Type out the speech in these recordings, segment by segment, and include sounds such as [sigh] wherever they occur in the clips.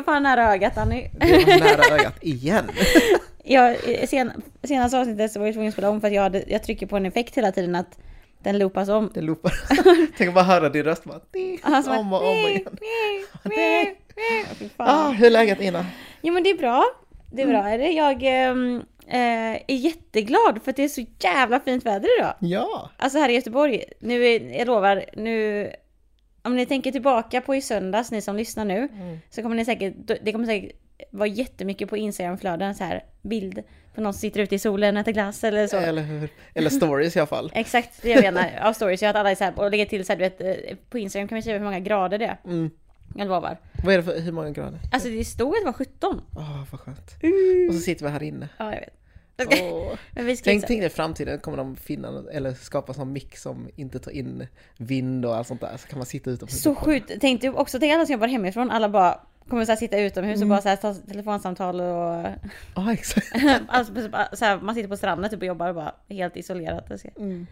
var fan nära ögat Annie. [laughs] Det var nära ögat igen. [laughs] Jag, sen, senaste avsnittet så var jag tvungen att spela om för att jag, hade, jag trycker på en effekt hela tiden att den loopas om. Det loopar. [laughs] Tänk att bara höra din röst bara. Alltså, Om och om igen. Ah, hur är läget Ina? Jo men det är bra. Det är bra det. Jag ehm, eh, är jätteglad för att det är så jävla fint väder idag. Ja. Alltså här i Göteborg, nu är, jag lovar, nu om ni tänker tillbaka på i söndags, ni som lyssnar nu, så kommer ni säkert, det kommer säkert vara jättemycket på Instagramflöden så här bild på någon som sitter ute i solen och äter glass eller så. Eller hur? Eller stories i alla fall. [laughs] Exakt, det jag menar av stories. Jag att alla så här, och lägger till så här, du vet, eh, på Instagram kan vi skriva hur många grader det är. Mm. Jag lovar. Vad är det för, hur många grader? Alltså det stod att det var 17. Åh, vad skönt. Och så sitter vi här inne. Ja, jag vet. Åh. [laughs] Men Tänk, dig i framtiden kommer de finna eller skapa sån mix som inte tar in vind och allt sånt där. Så kan man sitta utomhus. Så sjukt. Tänk dig också, tänk alla som jobbar hemifrån, alla bara kommer så här sitta utomhus Mm. och bara så här ta telefonsamtal och... [laughs] Ja, exakt. [laughs] alltså, så här, man sitter på stranden typ och jobbar och bara helt isolerat. Mm.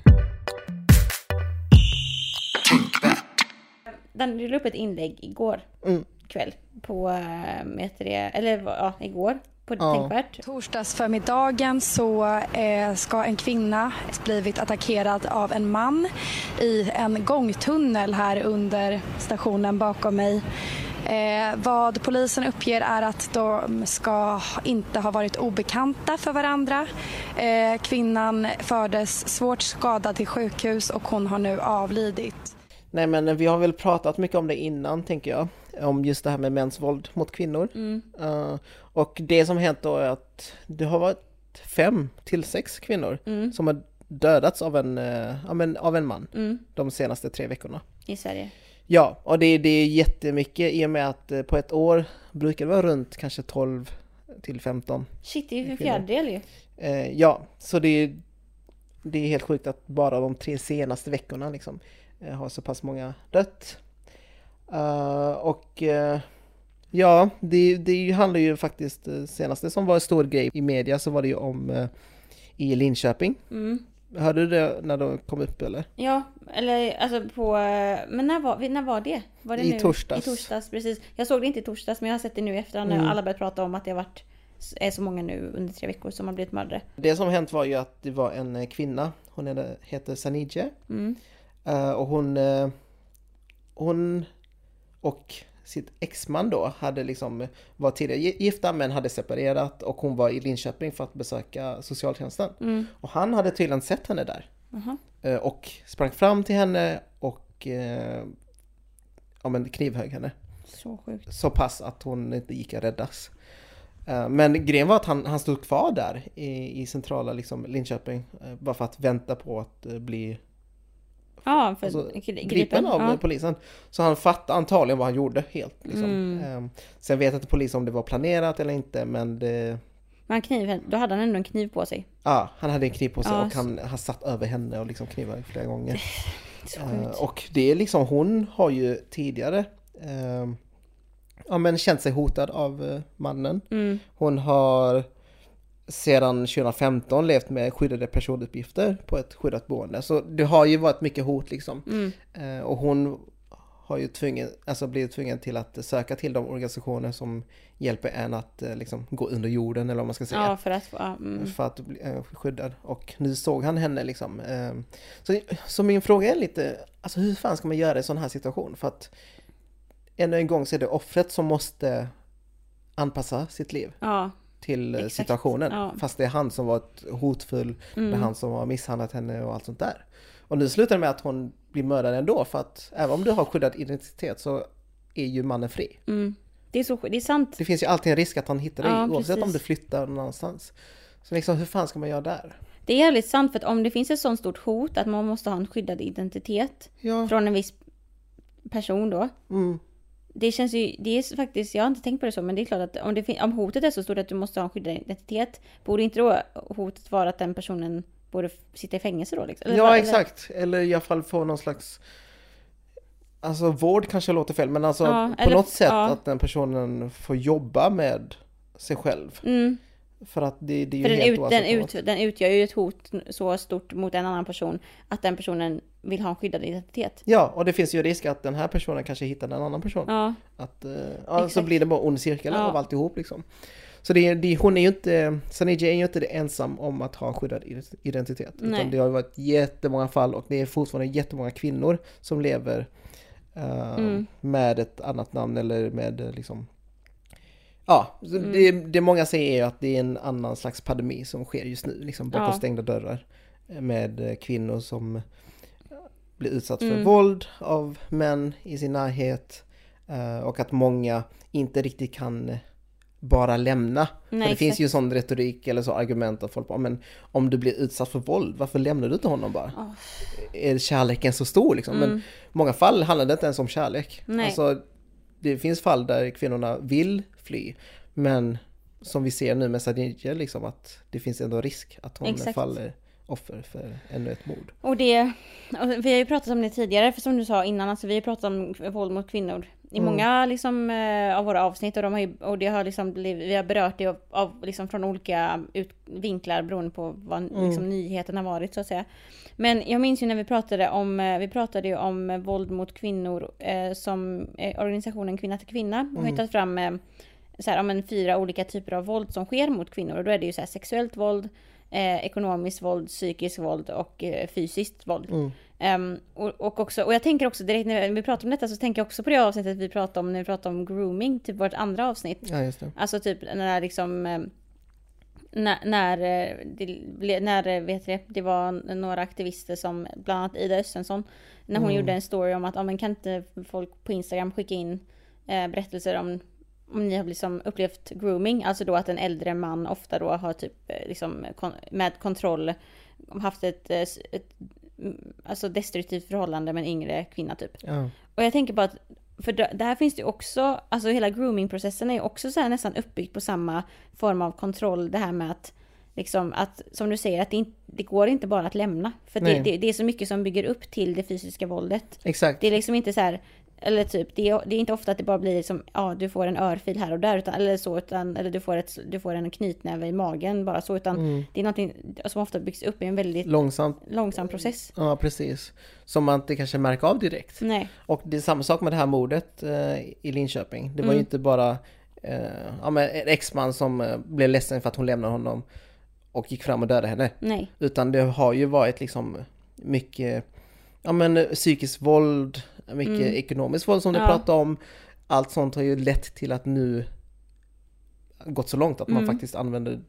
Den la upp ett inlägg igår Mm. kväll på, äh, eller ja, igår på Ja. Tänkvärt. Torsdagsförmiddagen så eh, ska en kvinna blivit attackerad av en man i en gångtunnel här under stationen bakom mig. Eh, vad polisen uppger är att de ska inte ha varit obekanta för varandra. Eh, kvinnan fördes svårt skadad till sjukhus och hon har nu avlidit. Nej men vi har väl pratat mycket om det innan tänker jag. Om just det här med mäns våld mot kvinnor. Eh, och det som hänt då är att det har varit fem till sex kvinnor som har dödats av en, eh, ja, men, av en man de senaste tre veckorna. i Sverige. Ja, och det, det är jättemycket i och med att eh, på ett år brukar det vara runt kanske 12 till 15. Shit, det är ju en fjärdedel ju. Eh, ja, så det är, det är helt sjukt att bara de tre senaste veckorna liksom eh, har så pass många dött. Eh, och eh, ja, det, det handlar ju faktiskt, det senaste som var en stor grej i media så var det ju om eh, i Linköping. Mm. Hörde du det när de kom upp eller? Ja, eller alltså på... Men när var, när var det? Var det I nu? torsdags. I torsdags, precis. Jag såg det inte i torsdags, men jag har sett det nu i efterhand Mm. när alla börjat prata om att det har varit är så många nu under tre veckor som har blivit mördare. Det som hänt var ju att det var en eh, kvinna, hon heter, Sanije. Mm. Eh, och hon, eh, hon och sitt exman då hade liksom var tidigare gi- gifta men hade separerat och hon var i Linköping för att besöka socialtjänsten. Mm. Och han hade tydligen sett henne där. Eh, och sprang fram till henne och eh, ja, men knivhögg henne. Så sjukt. Så pass att hon inte gick att räddas. Eh, Men grejen var att han, han stod kvar där i, i centrala liksom, Linköping. Bara för att vänta på att bli Ja, för alltså, gri- gripen av ja. polisen. Så han fattade antagligen vad han gjorde helt. Liksom. Mm. Ehm, Sen vet inte polisen om det var planerat eller inte men det, Men kniv, då hade han ändå en kniv på sig. ja, han hade en kniv på sig Ja, och han, han satt över henne och liksom knivade flera gånger. Så Eh, sjukt. och det är liksom, hon har ju tidigare ehm, ja, men känt sig hotad av eh, mannen. Mm. Hon har sedan 2015 levt med skyddade personuppgifter på ett skyddat boende. Så det har ju varit mycket hot liksom. Mm. Eh, och hon har ju tvungen, alltså blivit tvungen till att söka till de organisationer som hjälper en att eh, liksom gå under jorden eller vad man ska säga. Ja, för att... Mm. För att bli eh, skyddad. Och nu såg han henne liksom. Så, så min fråga är lite, alltså hur fan ska man göra i sån här situation? För att ännu en gång så är det offret som måste anpassa sitt liv ja. Till eh, Exakt, situationen. ja. Fast det är han som varit hotfull, det är Mm. han som har misshandlat henne och allt sånt där. Och nu slutar det med att hon blir mördad ändå för att även om du har skyddad identitet så är ju mannen fri. Mm. Det är så. Det är sant. Det finns ju alltid en risk att han hittar dig Ja, oavsett om precis. du flyttar någon annanstans. Så liksom hur fan ska man göra där? Det är jävligt sant för att om det finns ett sånt stort hot att man måste ha en skyddad identitet Ja, från en viss person då. mm, Det känns ju, det är faktiskt, jag har inte tänkt på det så, men det är klart att om, det, om hotet är så stort att du måste ha en skyddad identitet, borde inte då hotet vara att den personen borde sitta i fängelse då? Liksom? Eller ja eller- exakt. Eller i alla fall få någon slags Alltså vård kanske låter fel men alltså Ja, på eller- något sätt ja. att den personen får jobba med sig själv. Mm, För att det, det är ju helt ut, den, ut, den utgör ju ett hot så stort mot en annan person att den personen vill ha en skyddad identitet. Ja, och det finns ju risk att den här personen kanske hittar en annan person. Ja, Att, eh, ja, så Exakt. blir det bara ond cirkel Ja. av alltihop liksom. Så det, det, hon är ju inte, Sanija är ju inte ensam om att ha en skyddad ident- identitet. Nej. Utan det har varit jättemånga fall och det är fortfarande jättemånga kvinnor som lever eh, Mm. med ett annat namn eller med eh, liksom Ja, Mm. det, det många säger är ju att det är en annan slags pandemi som sker just nu, liksom bakom Ja. stängda dörrar. eh, Med eh, kvinnor som eh, blir utsatt för Mm. våld av män i sin närhet. Och att många inte riktigt kan bara lämna. nej, det finns ju sån retorik eller så argument att folk bara, men om du blir utsatt för våld, varför lämnar du inte honom bara? Ja. Är kärleken så stor liksom? Men Mm. i många fall handlar det inte ens om kärlek. Nej. Alltså, det finns fall där kvinnorna vill fly, men som vi ser nu med Sadinja, liksom att det finns ändå risk att hon Exakt. faller offer för ännu ett mord. Och det, och vi har ju pratat om det tidigare, för som du sa innan, alltså vi har pratat om våld mot kvinnor i Mm. många liksom, eh, av våra avsnitt och, de har ju, och det har liksom vi har berört det av, av liksom från olika ut, vinklar beroende på vad Mm. liksom, nyheten har varit så att säga. Men jag minns ju när vi pratade om, eh, vi pratade ju om eh, våld mot kvinnor eh, som eh, organisationen Kvinna till Kvinna har Mm. tagit fram eh, så här, men fyra olika typer av våld som sker mot kvinnor och då är det ju så här sexuellt våld, eh, ekonomiskt våld, psykiskt våld och fysiskt våld. Mm. Ehm, och, och, också, och jag tänker också direkt när vi pratar om detta så tänker jag också på det avsnittet vi pratade om när vi pratade om grooming, typ vårt andra avsnitt. Ja, just det. Alltså typ när liksom eh, när, när, eh, det, när eh, vet det, det var några aktivister som, bland annat Ida Östensson, när hon Mm. gjorde en story om att ja, men kan inte folk på Instagram skicka in eh, berättelser om om ni har liksom upplevt grooming, alltså då att en äldre man ofta då har typ eh, liksom kon- med kontroll haft ett, ett alltså destruktivt förhållande med en yngre kvinna typ. Ja. Och jag tänker på att, för där finns det ju också, alltså hela groomingprocessen är ju också så här nästan uppbyggd på samma form av kontroll. Det här med att, liksom att, som du säger, att det, inte, det går inte bara att lämna. För det, det, det är så mycket som bygger upp till det fysiska våldet. Exakt. Det är liksom inte så här, eller typ, det är, det är inte ofta att det bara blir som, ja du får en örfil här och där, utan, eller så, utan, eller du får, ett, du får en knytnäve i magen bara så, utan Mm. det är någonting som ofta byggs upp i en väldigt Långsamt. långsam process. Ja, precis. Som man inte kanske märker av direkt. Nej, Och det är samma sak med det här mordet eh, i Linköping. Det var ju Mm. inte bara eh, ja, men en exman som eh, blev ledsen för att hon lämnade honom och gick fram och dödade henne. nej, Utan det har ju varit liksom mycket ja, men, eh, psykiskt våld, mycket Mm. ekonomiskt våld som du Ja. pratade om. Allt sånt har ju lett till att nu gått så långt att man Mm. faktiskt använder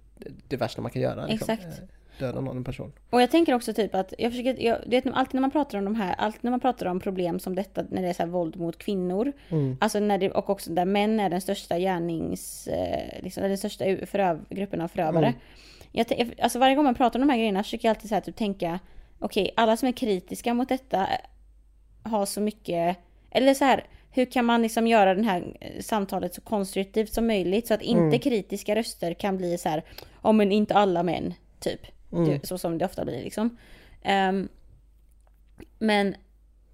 det- värsta man kan göra. Liksom, Exakt. eh, Döda någon person. Och jag tänker också typ att, jag försöker, jag, är alltid när man pratar om de här, alltid när man pratar om problem som detta, när det är så här våld mot kvinnor, Mm. alltså när det, och också där män är den största gärnings, eh, liksom, den största föröv, gruppen av förövare. Mm. Jag, alltså varje gång man pratar om de här grejerna försöker jag alltid så här, typ tänka, okej, alla som är kritiska mot detta har så mycket, eller så här, hur kan man liksom göra det här eh, samtalet så konstruktivt som möjligt så att inte Mm. kritiska röster kan bli så här, ja men inte alla män, typ. Mm. Det, så som det ofta blir liksom. Ehm, men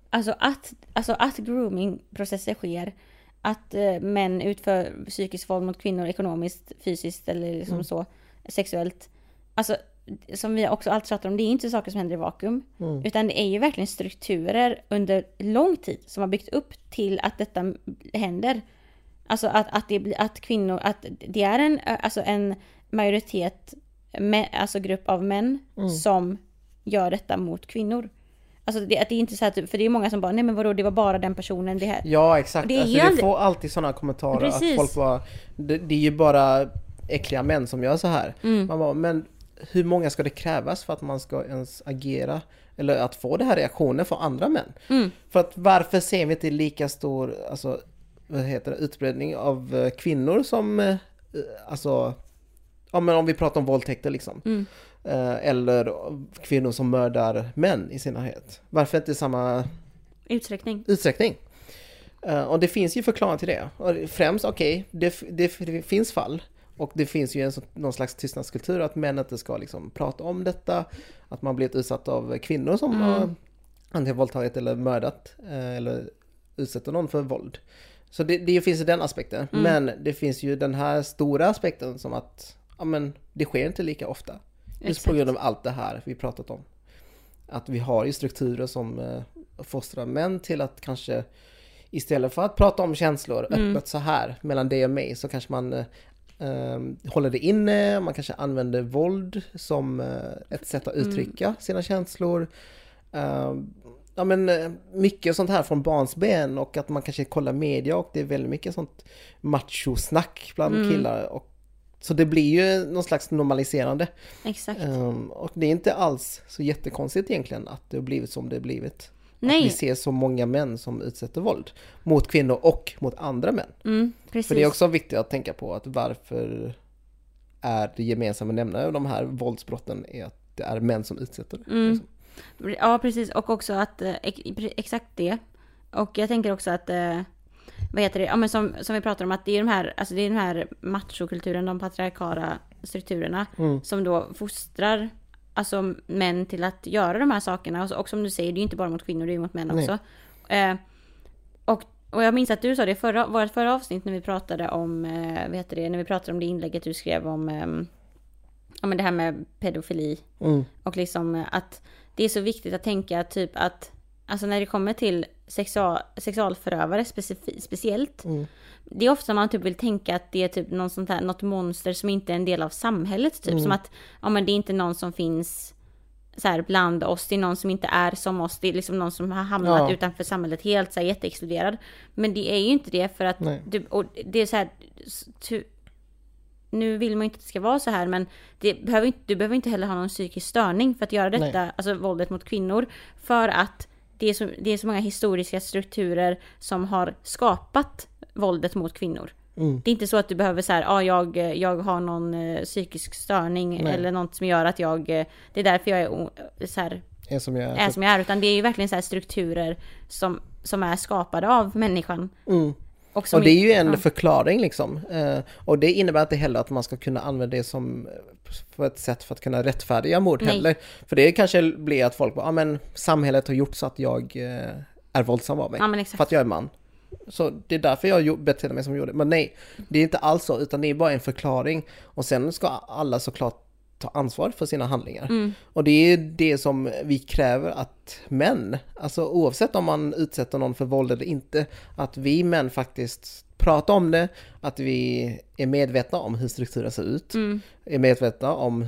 alltså att, alltså att groomingprocesser sker, att eh, män utför psykiskt våld mot kvinnor ekonomiskt, fysiskt eller liksom Mm. så sexuellt. Alltså som vi också alltid pratar om, det är inte saker som händer i vakuum. Mm. Utan det är ju verkligen strukturer under lång tid som har byggt upp till att detta händer. Alltså att, att, det att kvinnor, att det är en, alltså en majoritet, med, alltså grupp av män Mm. som gör detta mot kvinnor. Alltså det, att det är inte så här, typ- för det är många som bara, nej men vadå det var bara den personen, det här. Ja exakt, Det alltså, ju du aldrig- får alltid sådana kommentarer Precis. att folk bara det, det är ju bara äckliga män som gör så här. Mm. Man bara, men hur många ska det krävas för att man ska ens agera? Eller att få den här reaktionen från andra män? Mm. För att varför ser vi inte lika stor alltså, vad heter det, utbredning av eh, kvinnor som eh, alltså Ja men om vi pratar om våldtäkter liksom. Mm. Eh, eller kvinnor som mördar män i sin närhet. Varför inte samma Utsträckning. utsträckning. Och det finns ju förklaring till det. Främst, okej, det, det, det finns fall. Och det finns ju en, någon slags tystnadskultur att män inte ska liksom prata om detta. Att man blivit utsatt av kvinnor som Mm. har antingen våldtagit eller mördat. eh, eller utsätter någon för våld. Så det, det finns ju den aspekten. Mm. Men det finns ju den här stora aspekten som att ja men det sker inte lika ofta. Just Exakt. på grund av allt det här vi pratat om. Att vi har ju strukturer som eh, fostrar män till att kanske istället för att prata om känslor Mm. öppet så här mellan dig och mig så kanske man eh, håller det inne, man kanske använder våld som eh, ett sätt att Mm. uttrycka sina känslor. Eh, ja men eh, mycket sånt här från barnsben och att man kanske kollar media och det är väldigt mycket sånt machosnack bland Mm. killar. Och, så det blir ju någon slags normaliserande. Exakt. Um, och det är inte alls så jättekonstigt egentligen att det har blivit som det har blivit. Att vi Nej, ser så många män som utsätter våld mot kvinnor och mot andra män. mm. För det är också viktigt att tänka på att varför är det gemensamma nämnare av de här våldsbrotten är att det är män som utsätter det. Mm. liksom. Ja, precis. Och också att, eh, ex- exakt det. Och jag tänker också att, eh, vad heter det, ja men som, som vi pratar om att det är de här, alltså det är den här machokulturen, de patriarkala strukturerna Mm. som då fostrar alltså män till att göra de här sakerna. Och, och som du säger, det är ju inte bara mot kvinnor, det är ju mot män Nej. också. Eh, och, och jag minns att du sa det i förra, vårt förra avsnitt när vi pratade om, eh, vad heter det, när vi pratade om det inlägget du skrev om, eh, ja men det här med pedofili. Mm. Och liksom att det är så viktigt att tänka typ att Alltså när det kommer till sexual, sexualförövare specifi- speciellt. Mm. Det är ofta man typ vill tänka att det är typ någon sånt här, något monster som inte är en del av samhället. Typ Mm. som att, ja men det är inte någon som finns så här bland oss. Det är någon som inte är som oss. Det är liksom någon som har hamnat Ja. utanför samhället helt så här jätteexkluderad. Men det är ju inte det för att du, och det är så här, tu, nu vill man ju inte att det ska vara så här men behöver inte, du behöver inte heller ha någon psykisk störning för att göra detta, Nej. alltså våldet mot kvinnor. För att det är, så, det är så många historiska strukturer som har skapat våldet mot kvinnor. Mm. Det är inte så att du behöver så här, ja jag, jag har någon eh, psykisk störning Nej. eller något som gör att jag, eh, det är därför jag är så här, Är som jag är som jag är. Utan det är ju verkligen så här strukturer som, som är skapade av människan. Mm. Och, Och det är ju en ja. förklaring liksom. Eh, och det innebär inte heller att man ska kunna använda det som eh, för ett sätt för att kunna rättfärdiga mord Nej. heller. För det kanske blir att folk bara, ja men samhället har gjort så att jag eh, är våldsam av mig. Ja. För att jag är man. Så det är därför jag betedde mig som jag gjorde. Men nej, det är inte alls så, utan det är bara en förklaring. Och sen ska alla såklart ta ansvar för sina handlingar. Mm. Och det är det som vi kräver att män, alltså oavsett om man utsätter någon för våld eller inte, att vi män faktiskt pratar om det, att vi är medvetna om hur strukturen ser ut, Mm. är medvetna om,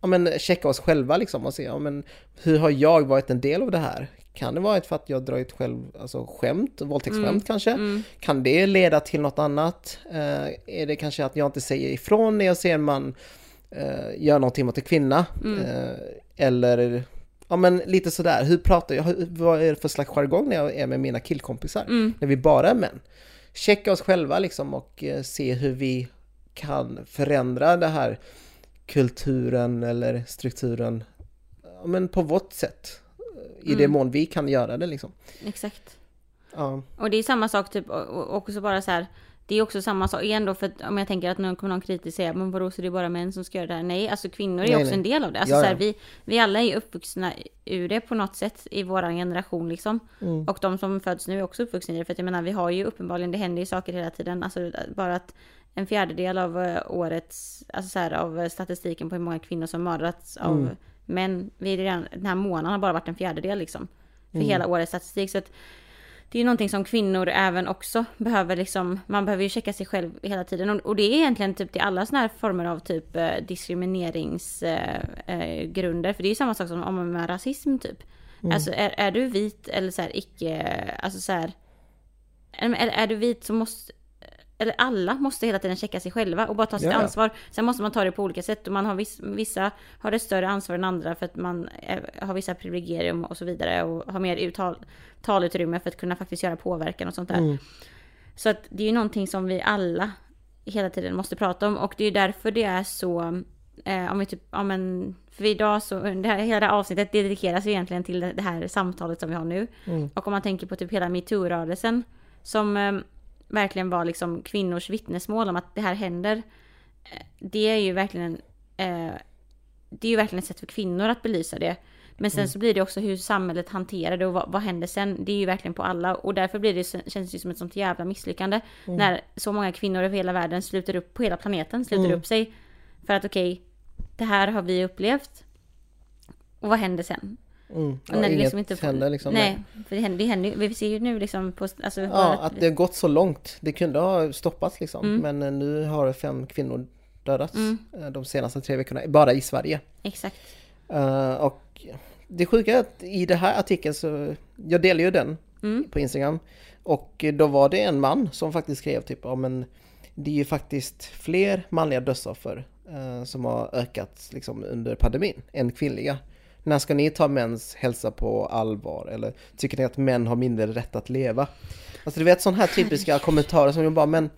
ja men checka oss själva liksom och se, ja men hur har jag varit en del av det här? Kan det vara för att jag dragit själv, alltså skämt, våldtäktsskämt Mm. kanske? Mm. Kan det leda till något annat? Eh, är det kanske att jag inte säger ifrån när jag ser en man eh, göra någonting mot en kvinna? Mm. Eh, eller, ja men lite sådär, hur pratar jag, vad är det för slags jargong när jag är med mina killkompisar? Mm. När vi bara är män. Checka oss själva liksom och eh, se hur vi kan förändra det här kulturen eller strukturen ja, men på vårt sätt. I det Mm. mån vi kan göra det liksom. Exakt. Ja. Och det är samma sak typ, och också bara så här. Det är också samma sak igen då för att om jag tänker att någon kommer någon kritiskt säga men vadå så det är bara män som ska göra det här? Nej, alltså kvinnor är Nej, också nej. en del av det. Alltså Ja, så här, vi, vi alla är uppvuxna ur det på något sätt i våran generation liksom. Mm. Och de som föds nu är också uppvuxna i det. För att jag menar vi har ju uppenbarligen, det händer ju saker hela tiden. Alltså bara att en fjärdedel av eh, årets, alltså så här, av eh, statistiken på hur många kvinnor som mördats av Mm. män. Vi redan, den här månaden har bara varit en fjärdedel liksom. För Mm. hela årets statistik. Så att det är ju någonting som kvinnor även också behöver liksom, man behöver ju checka sig själv hela tiden. Och, och det är egentligen typ till alla sådana här former av typ eh, diskrimineringsgrunder. Eh. För det är ju samma sak som om med rasism typ. Mm. Alltså är, är du vit eller så här icke, alltså så här. Är, är du vit så måste, eller alla måste hela tiden checka sig själva och bara ta sitt Ja, ansvar. Sen måste man ta det på olika sätt och man har viss, vissa har ett större ansvar än andra för att man är, har vissa privilegium och så vidare och har mer uttal, talutrymme för att kunna faktiskt göra påverkan och sånt där. Mm. Så att det är ju någonting som vi alla hela tiden måste prata om och det är därför det är så eh, om vi typ, ja men för idag så, det här, hela det här avsnittet dedikeras ju egentligen till det det här samtalet som vi har nu. Mm. Och om man tänker på typ hela metoo-rörelsen som eh, verkligen var liksom kvinnors vittnesmål om att det här händer. eh, Det är ju verkligen eh, det är ju verkligen ett sätt för kvinnor att belysa det. Men sen så blir det också hur samhället hanterar det och vad, vad händer sen. Det är ju verkligen på alla och därför blir det, känns det som ett sånt jävla misslyckande. När så många kvinnor över hela världen sluter upp, på hela planeten sluter Mm. upp sig För att okej, det här har vi upplevt. Och vad händer sen? Mm. Ja, när det liksom inte händer liksom. Nej, för det händer, det händer Vi ser ju nu liksom på... Alltså, Ja, bara- att det har gått så långt. Det kunde ha stoppats liksom. Mm. Men eh, nu har fem kvinnor dödats Mm. eh, de senaste tre veckorna, bara i Sverige. Exakt. Eh, och det sjuka är att i den här artikeln så, jag delar ju den Mm. på Instagram. Och då var det en man som faktiskt skrev typ, ja men det är ju faktiskt fler manliga dödsoffer eh, som har ökat liksom under pandemin än kvinnliga. När ska ni ta mäns hälsa på allvar? Eller tycker ni att män har mindre rätt att leva? Alltså du vet sådana här typiska kommentarer som jag bara, men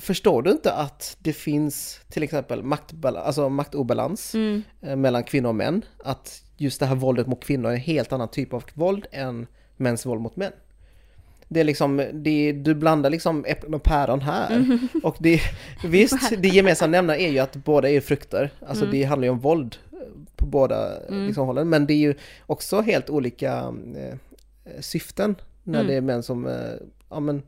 Förstår du inte att det finns till exempel maktbal- alltså maktobalans Mm. eh, mellan kvinnor och män? Att just det här våldet mot kvinnor är en helt annan typ av våld än mäns våld mot män. Det är liksom, det, du blandar liksom äpplen och päron här. Och det, visst, [laughs] det gemensamma nämnaren är ju att båda är frukter. Alltså det handlar ju om våld eh, på båda eh, liksom, hållen. Men det är ju också helt olika eh, syften när Mm. det är män som, eh, ja men,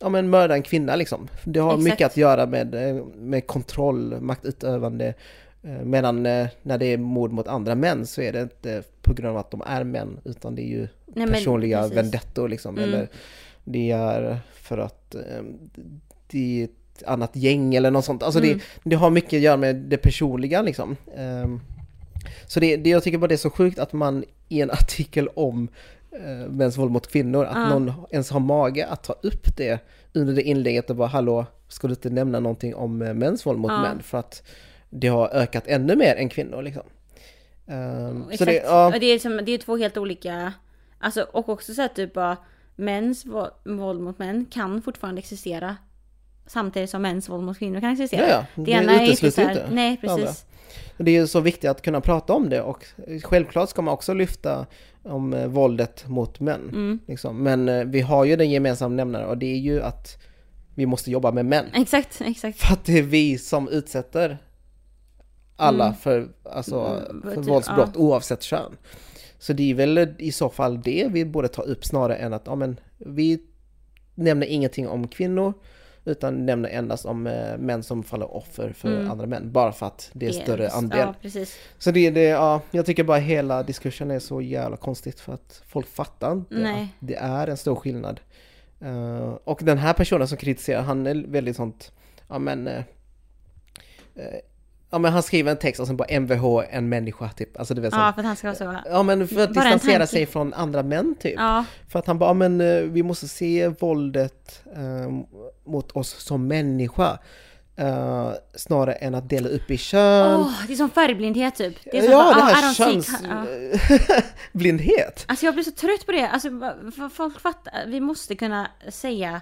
ja men mördar en kvinna liksom. Det har Exakt. mycket att göra med, eh, med kontroll, maktutövande. Eh, Medan eh, när det är mord mot andra män så är det inte på grund av att de är män utan det är ju Nej, men personliga precis. vendettor liksom. Mm. Eller det är för att det är ett annat gäng eller något sånt. Alltså Mm. det, det har mycket att göra med det personliga liksom. Så det, det, jag tycker bara det är så sjukt att man i en [laughs] artikel om eh, mäns våld mot kvinnor, att Ja. någon ens har mage att ta upp det under det inlägget och bara hallå, ska du inte nämna någonting om eh, mäns våld mot Ja. män? För att det har ökat ännu mer än kvinnor liksom. Så Exakt. det, ja, Och det är, som, det är två helt olika... Alltså, och också så att typ bara mäns våld mot män kan fortfarande existera. Samtidigt som mäns våld mot kvinnor kan existera. Ja, ja. Det Det ena är inte utesluter så här, Nej, precis. Det är ju så viktigt att kunna prata om det och självklart ska man också lyfta om eh, våldet mot män. Mm. Liksom. Men eh, vi har ju den gemensamma nämnaren och det är ju att vi måste jobba med män. Exakt, exakt. För att det är vi som utsätter alla Mm. för, alltså, Mm, för typ, våldsbrott oavsett kön. Så det är väl i så fall det vi borde ta upp snarare än att ja, men, vi nämner ingenting om kvinnor utan nämner endast om eh, män som faller offer för Mm. andra män. Bara för att det är större Yes. andel. Ja, precis. Så det, det, ja, jag tycker bara hela diskursen är så jävla konstigt för att folk fattar inte Nej. att det är en stor skillnad. Eh, och den här personen som kritiserar, han är väldigt sånt, ja men, eh, ja men han skriver en text och sen bara MVH, en människa typ. Alltså du vet Ja, för att han ska vara så. Ja men för att Bara distansera sig från andra män typ. Ja, För att han bara, ja, men eh, vi måste se våldet eh, mot oss som människa. eh, snarare än att dela upp i kön. Åh, det är som färgblindhet typ. Det är som ja, bara, det ah, här don't see- ja. [laughs] könsblindhet. Alltså jag blir så trött på det. Alltså folk fattar, vi måste kunna säga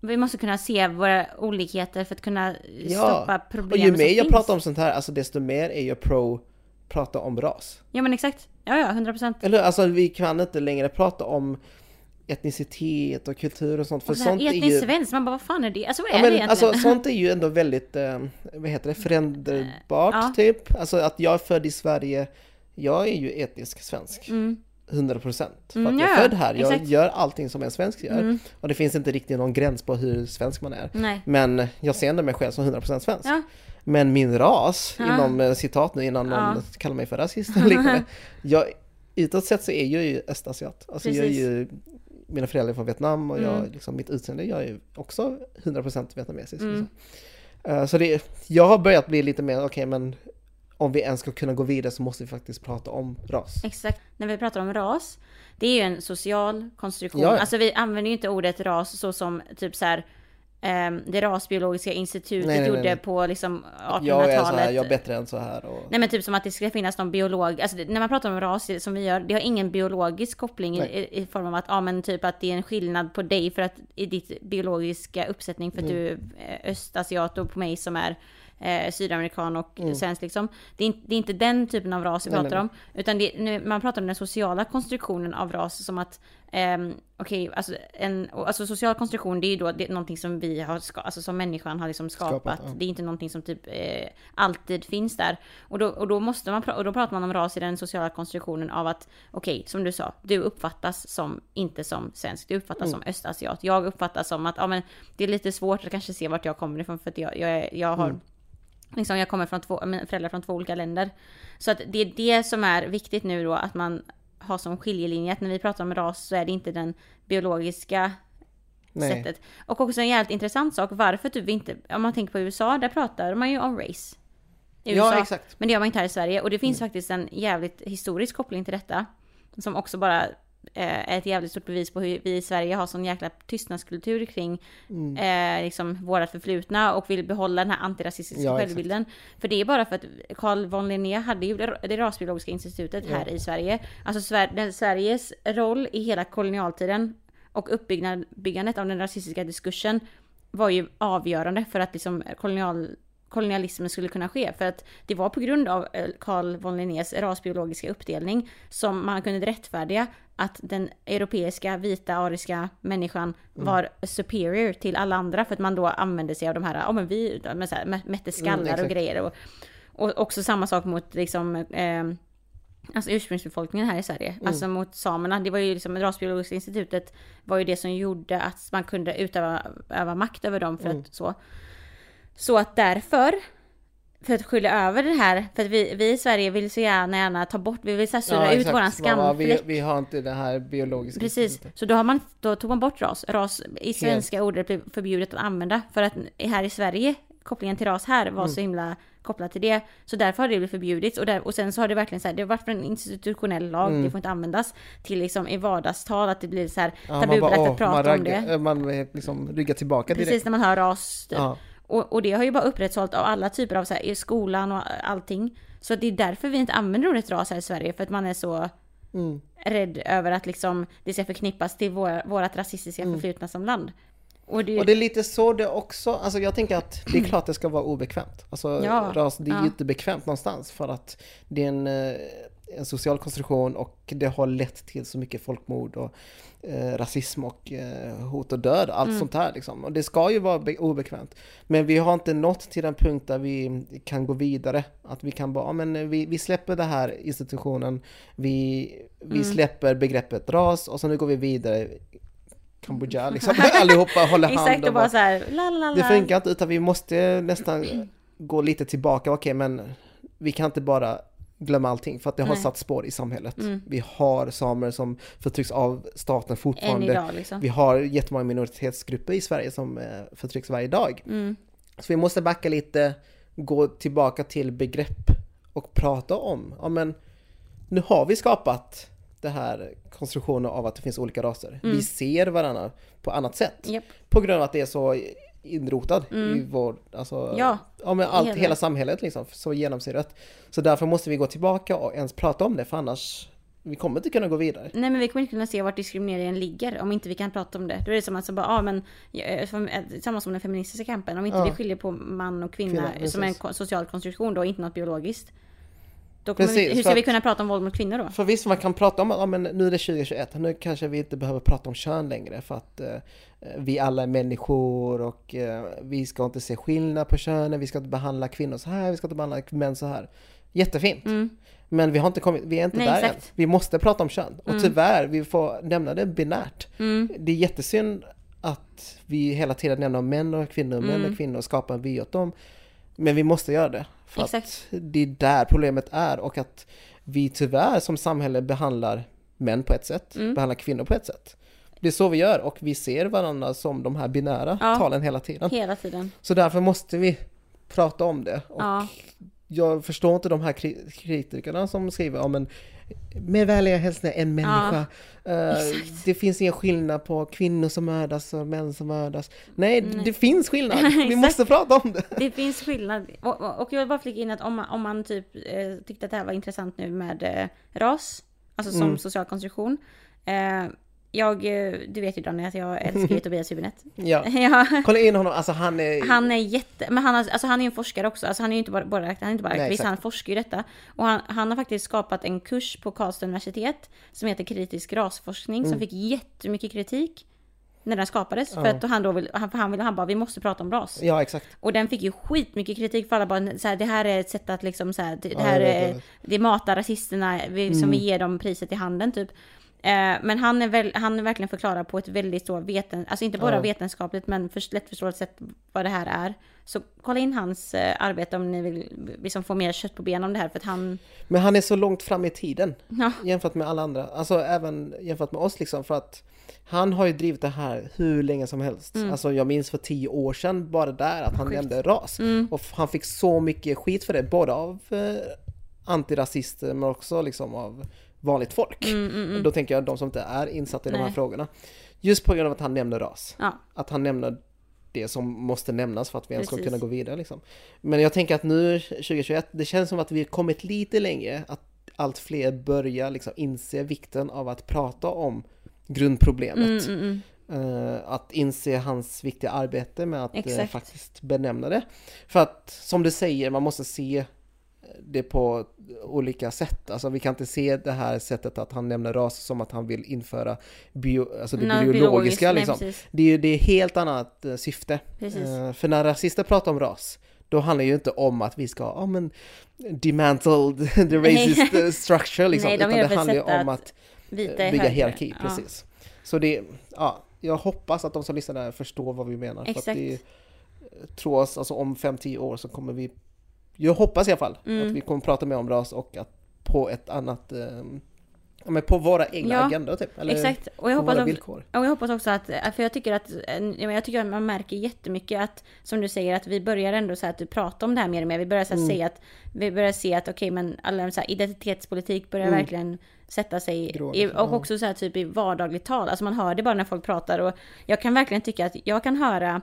vi måste kunna se våra olikheter för att kunna stoppa Och problemen ju mer jag finns. pratar om sånt här, alltså desto mer är jag pro prata om ras. Ja men exakt. Ja ja, 100 procent. Eller alltså vi kan inte längre prata om etnicitet och kultur och sånt. För Och sånt är etnisk ju... svensk, man bara vad fan är det? Alltså vad är Ja, det men, egentligen? alltså, sånt är ju ändå väldigt, eh, vad heter det, föränderbart Ja. typ. Alltså att jag är född i Sverige, jag är ju etnisk svensk. Mm. 100 procent. För Mm, att jag är ja, född här, jag exakt. gör allting som en svensk gör. Mm. Och det finns inte riktigt någon gräns på hur svensk man är. Nej. Men jag ser ändå mig själv som 100% svensk. Ja. Men min ras, Ja. inom eh, citat nu innan någon Ja. kallar mig för rasist eller liknande. [laughs] jag, utåt sett så är jag ju östasiat. Alltså jag är ju, mina föräldrar är från Vietnam och jag, Mm. liksom, mitt utseende, jag är också 100% vietnamesisk. Mm. Liksom. Eh, så det, jag har börjat bli lite mer, okej men om vi ens ska kunna gå vidare så måste vi faktiskt prata om ras. Exakt. När vi pratar om ras, det är ju en social konstruktion. Ja, ja. Alltså vi använder ju inte ordet ras så som typ så här ehm, det rasbiologiska institutet Nej, nej, gjorde nej. på liksom Att jag är så här, 1800-talet. jag är bättre än så här. Och... Nej men typ som att det ska finnas någon biolog, alltså när man pratar om ras som vi gör, det har ingen biologisk koppling i, i form av att, ja men typ att det är en skillnad på dig för att i ditt biologiska uppsättning för att Mm. du är östasiat och på mig som är eh, sydamerikan och svensk liksom. Det är, inte, det är inte den typen av ras vi Nej, pratar nej. om. Utan det, nu, man pratar om den sociala konstruktionen av ras som att Um, Okej, alltså, en, och alltså social konstruktion det är ju då det är någonting som vi har, ska, alltså som människan har liksom skapat. Skapat, ja. Det är inte någonting som typ eh, alltid finns där. Och då, och då måste man, och då pratar man om ras i den sociala konstruktionen av att, okej, som du sa, du uppfattas som, inte som svensk, du uppfattas som östasiat. Jag uppfattas som att, ja men det är lite svårt att kanske se vart jag kommer ifrån för att jag, jag, jag har Liksom jag kommer från två, mina föräldrar från två olika länder. Så att det är det som är viktigt nu då, att man har som skiljelinje, att när vi pratar om ras så är det inte den biologiska Nej. sättet. Och också en jävligt intressant sak, varför typ inte, om man tänker på USA, där pratar man ju om race. I Ja, USA. exakt. Men det gör man inte här i Sverige. Och det finns faktiskt en jävligt historisk koppling till detta. Som också bara ett jävligt stort bevis på hur vi i Sverige har sån jäkla tystnadskultur kring Mm. eh, liksom våra förflutna och vill behålla den här antirasistiska Ja, exakt. självbilden. För det är bara för att Carl von Linné hade ju det rasbiologiska institutet här i Sverige. Alltså Sver- Sveriges roll i hela kolonialtiden och uppbyggandet av den rasistiska diskursen var ju avgörande för att liksom kolonial, kolonialismen skulle kunna ske. För att det var på grund av eh, Carl von Linnés rasbiologiska uppdelning som man kunde rättfärdiga att den europeiska vita ariska människan var superior till alla andra för att man då använde sig av de här, ja men vi men så här, mä- mätte skallar och exakt. grejer. Och, och också samma sak mot liksom eh, Alltså ursprungsbefolkningen här i Sverige, alltså mot samerna. Det var ju liksom, rasbiologiska institutet var ju det som gjorde att man kunde utöva öva makt över dem för att så. Så att därför, för att skylla över det här, för att vi, vi i Sverige vill så gärna, gärna ta bort, vi vill så här sudda ut exakt. våran Ja, vi, skamfläck. vi har inte det här biologiska Precis, så då, har man, då tog man bort ras. Ras i svenska ordet blev förbjudet att använda. För att här i Sverige, kopplingen till ras här var Mm. så himla kopplad till det. Så därför har det blivit förbjudits. Och, där, och sen så har det verkligen så här, det har varit en institutionell lag, Mm. det får inte användas. Till liksom i vardagstal, att det blir så här Ja, tabubelagt att prata man, om raggar, det. eh, man liksom ryggar tillbaka direkt. Precis när man hör ras. Typ. Ja. Och, och det har ju bara upprätthållit av alla typer av så här, i skolan och allting. Så det är därför vi inte använder ordet ras här i Sverige, för att man är så Mm. rädd över att liksom det ska förknippas till vår, vårat rasistiska förflutna som land. Och det, Mm. Och det är lite så det också, alltså jag tänker att det är klart det ska vara obekvämt. Alltså Ja, ras, det är ja. inte bekvämt någonstans för att det är en, eh, en social konstruktion och det har lett till så mycket folkmord och eh, rasism och eh, hot och död, allt Mm. sånt här liksom. Och det ska ju vara be- obekvämt. Men vi har inte nått till den punkt där vi kan gå vidare. Att vi kan bara, ja, men vi, vi släpper den här institutionen, vi, vi Mm. släpper begreppet ras och så nu går vi vidare Kambodja [laughs] liksom, [laughs] allihopa håller hand Exakt, och bara så här, la la la. Det funkar inte utan vi måste nästan gå lite tillbaka, okej men vi kan inte bara glömma allting för att det har Nej. Mm. satt spår i samhället. Vi har samer som förtrycks av staten fortfarande. idag liksom. Vi har jättemånga minoritetsgrupper i Sverige som eh, förtrycks varje dag. Mm. Så vi måste backa lite, gå tillbaka till begrepp och prata om, ja men nu har vi skapat det här konstruktionen av att det finns olika raser. Mm. Vi ser varandra på annat sätt. Japp. På grund av att det är så inrotad i vår, alltså, Mm. Ja, ja men allt, hela- hela samhället liksom, så genomsyrat. Så därför måste vi gå tillbaka och ens prata om det, för annars, vi kommer inte kunna gå vidare. Nej men vi kommer inte kunna se vart diskrimineringen ligger om inte vi kan prata om det. Då är det som att så bara, ja men, ja, som- eh, samma som den feministiska kampen. Om inte Ja. vi skiljer på man och kvinna, Kvinna, som en social konstruktion då, inte något biologiskt. Då kommer Precis, vi, hur ska vi kunna prata om våld mot kvinnor då? För visst, man kan prata om att ja, men nu är det 2021, nu kanske vi inte behöver prata om kön längre för att eh, vi alla är människor och eh, vi ska inte se skillnad på könen, vi ska inte behandla kvinnor så här, vi ska inte behandla män så här. Jättefint. Men vi har inte kommit, vi är inte Mm. Nej, där exakt. än. Vi måste prata om kön. Och tyvärr, vi får nämna det binärt. Mm. Det är jättesynd att vi hela tiden nämner män och kvinnor, män Mm. och kvinnor och skapar en vy åt dem. Men vi måste göra det. För Exakt. att det är där problemet är och att vi tyvärr som samhälle behandlar män på ett sätt, Mm. behandlar kvinnor på ett sätt. Det är så vi gör och vi ser varandra som de här binära Ja. talen hela tiden. Hela tiden. Så därför måste vi prata om det. Och Ja. jag förstår inte de här kri- kritikerna som skriver om en med vänliga hälsningar, en människa. Eh, exakt. det finns ingen skillnad på kvinnor som mördas och män som mördas. Nej, Nej. det finns skillnad. [laughs] Vi måste prata om det. Det finns skillnad. Och, och och jag vill bara flika in att om man, om man typ eh, tyckte att det här var intressant nu med eh, ras, alltså som Mm. social konstruktion. Eh, jag, eh, du vet ju Daniel att jag älskar ju [laughs] Tobias Hübinette. Ja. [laughs] ja. Kolla in honom, alltså han är... Han är jätte, men han, alltså han är ju en forskare också, alltså han är ju inte bara, bara han är inte bara aktivist, han forskar ju detta. Och han, han har faktiskt skapat en kurs på Karlstad universitet som heter kritisk rasforskning Mm. som fick jättemycket kritik när den skapades. För att han då vill, han, för han vill, han bara vi måste prata om ras. Ja, exakt. Och den fick ju skitmycket kritik för alla bara så här, det här är ett sätt att liksom så här, det, det Ja, här vet, är. Mm. det matar rasisterna vi, som vi ger dem priset i handen typ. Eh, men han är, väl, han är verkligen förklarar på ett väldigt så veten, alltså inte bara Ja. vetenskapligt men för lättförståeligt sätt vad det här är. Så kolla in hans eh, arbete om ni vill liksom få mer kött på benen om det här för att han, Men han är så långt fram i tiden ja, jämfört med alla andra. Alltså även jämfört med oss liksom. För att han har ju drivit det här hur länge som helst. Alltså jag minns för tio år sedan bara där att han nämnde ras. Och f- han fick så mycket skit för det. Både av eh, antirasister men också liksom av vanligt folk. Då tänker jag de som inte är insatta i de här Nej. frågorna. Just på grund av att han nämner ras. ja, Att han nämner det som måste nämnas för att vi ens ska kunna gå vidare. Liksom. Men jag tänker att nu 2021, det känns som att vi har kommit lite längre. Att allt fler börjar liksom inse vikten av att prata om grundproblemet. mm, mm, mm. Eh, att inse hans viktiga arbete med att Exakt. faktiskt benämna det. För att som du säger, man måste se det på olika sätt. Alltså vi kan inte se det här sättet att han nämner ras som att han vill införa bio, alltså det Nej, biologiska. nej, liksom. precis. Det är det är helt annat eh, syfte. Eh, för när rasister pratar om ras, då handlar det ju inte om att vi ska, ja men, dismantle [laughs] the racist eh, structure liksom. Nej, de utan det handlar ju om att bygga högre. hierarki, Ja. precis. Så det, ja, jag hoppas att de som lyssnar där förstår vad vi menar. För att Exakt. det, tror oss, alltså om 5-10 år så kommer vi, jag hoppas i alla fall, Mm. att vi kommer prata mer om ras och att på ett annat, eh, ja men på våra egna Ja, agendor typ. Eller Exakt. Och jag hoppas våra också, villkor. Och jag hoppas också att, för jag tycker att, jag tycker att man märker jättemycket att, som du säger, att vi börjar ändå så här att du pratar om det här mer och mer. Vi börjar så Mm. säga att, vi börjar se att okej men alla så här, identitetspolitik börjar Mm. verkligen sätta sig, i, och också så här typ i vardagligt tal. Alltså man hör det bara när folk pratar och jag kan verkligen tycka att jag kan höra,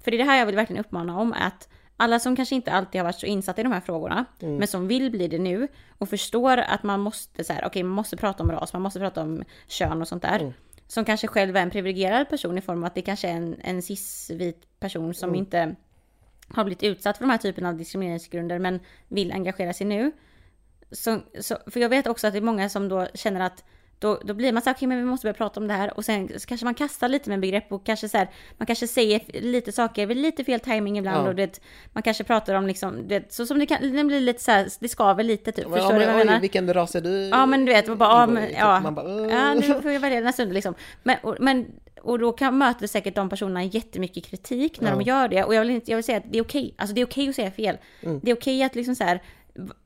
för det är det här jag vill verkligen uppmana om, att alla som kanske inte alltid har varit så insatta i de här frågorna, Mm. men som vill bli det nu och förstår att man måste så här, okej, man måste prata om ras, man måste prata om kön och sånt där. Mm. Som kanske själv är en privilegierad person i form av att det kanske är en, en cis-vit person som Mm. inte har blivit utsatt för de här typen av diskrimineringsgrunder men vill engagera sig nu. Så, så, för jag vet också att det är många som då känner att då, då blir man så här, okej men vi måste börja prata om det här och sen så kanske man kastar lite med begrepp och kanske så här, man kanske säger lite saker vid lite fel timing ibland Ja. och det, man kanske pratar om liksom, det, så som det kan, det blir lite så här, det skaver lite typ, Men, förstår ja, du men, vad jag menar? oj, vilken ras är du? Ja men du vet, och bara, ja, men, ja. Man bara, ja nu får jag välja nästa liksom. Men, och, men, och då kan möter säkert de personerna jättemycket kritik när de Ja. gör det. Och jag vill, inte, jag vill säga att det är okej. Alltså det är okej att säga fel. Mm. Det är okej att liksom så här,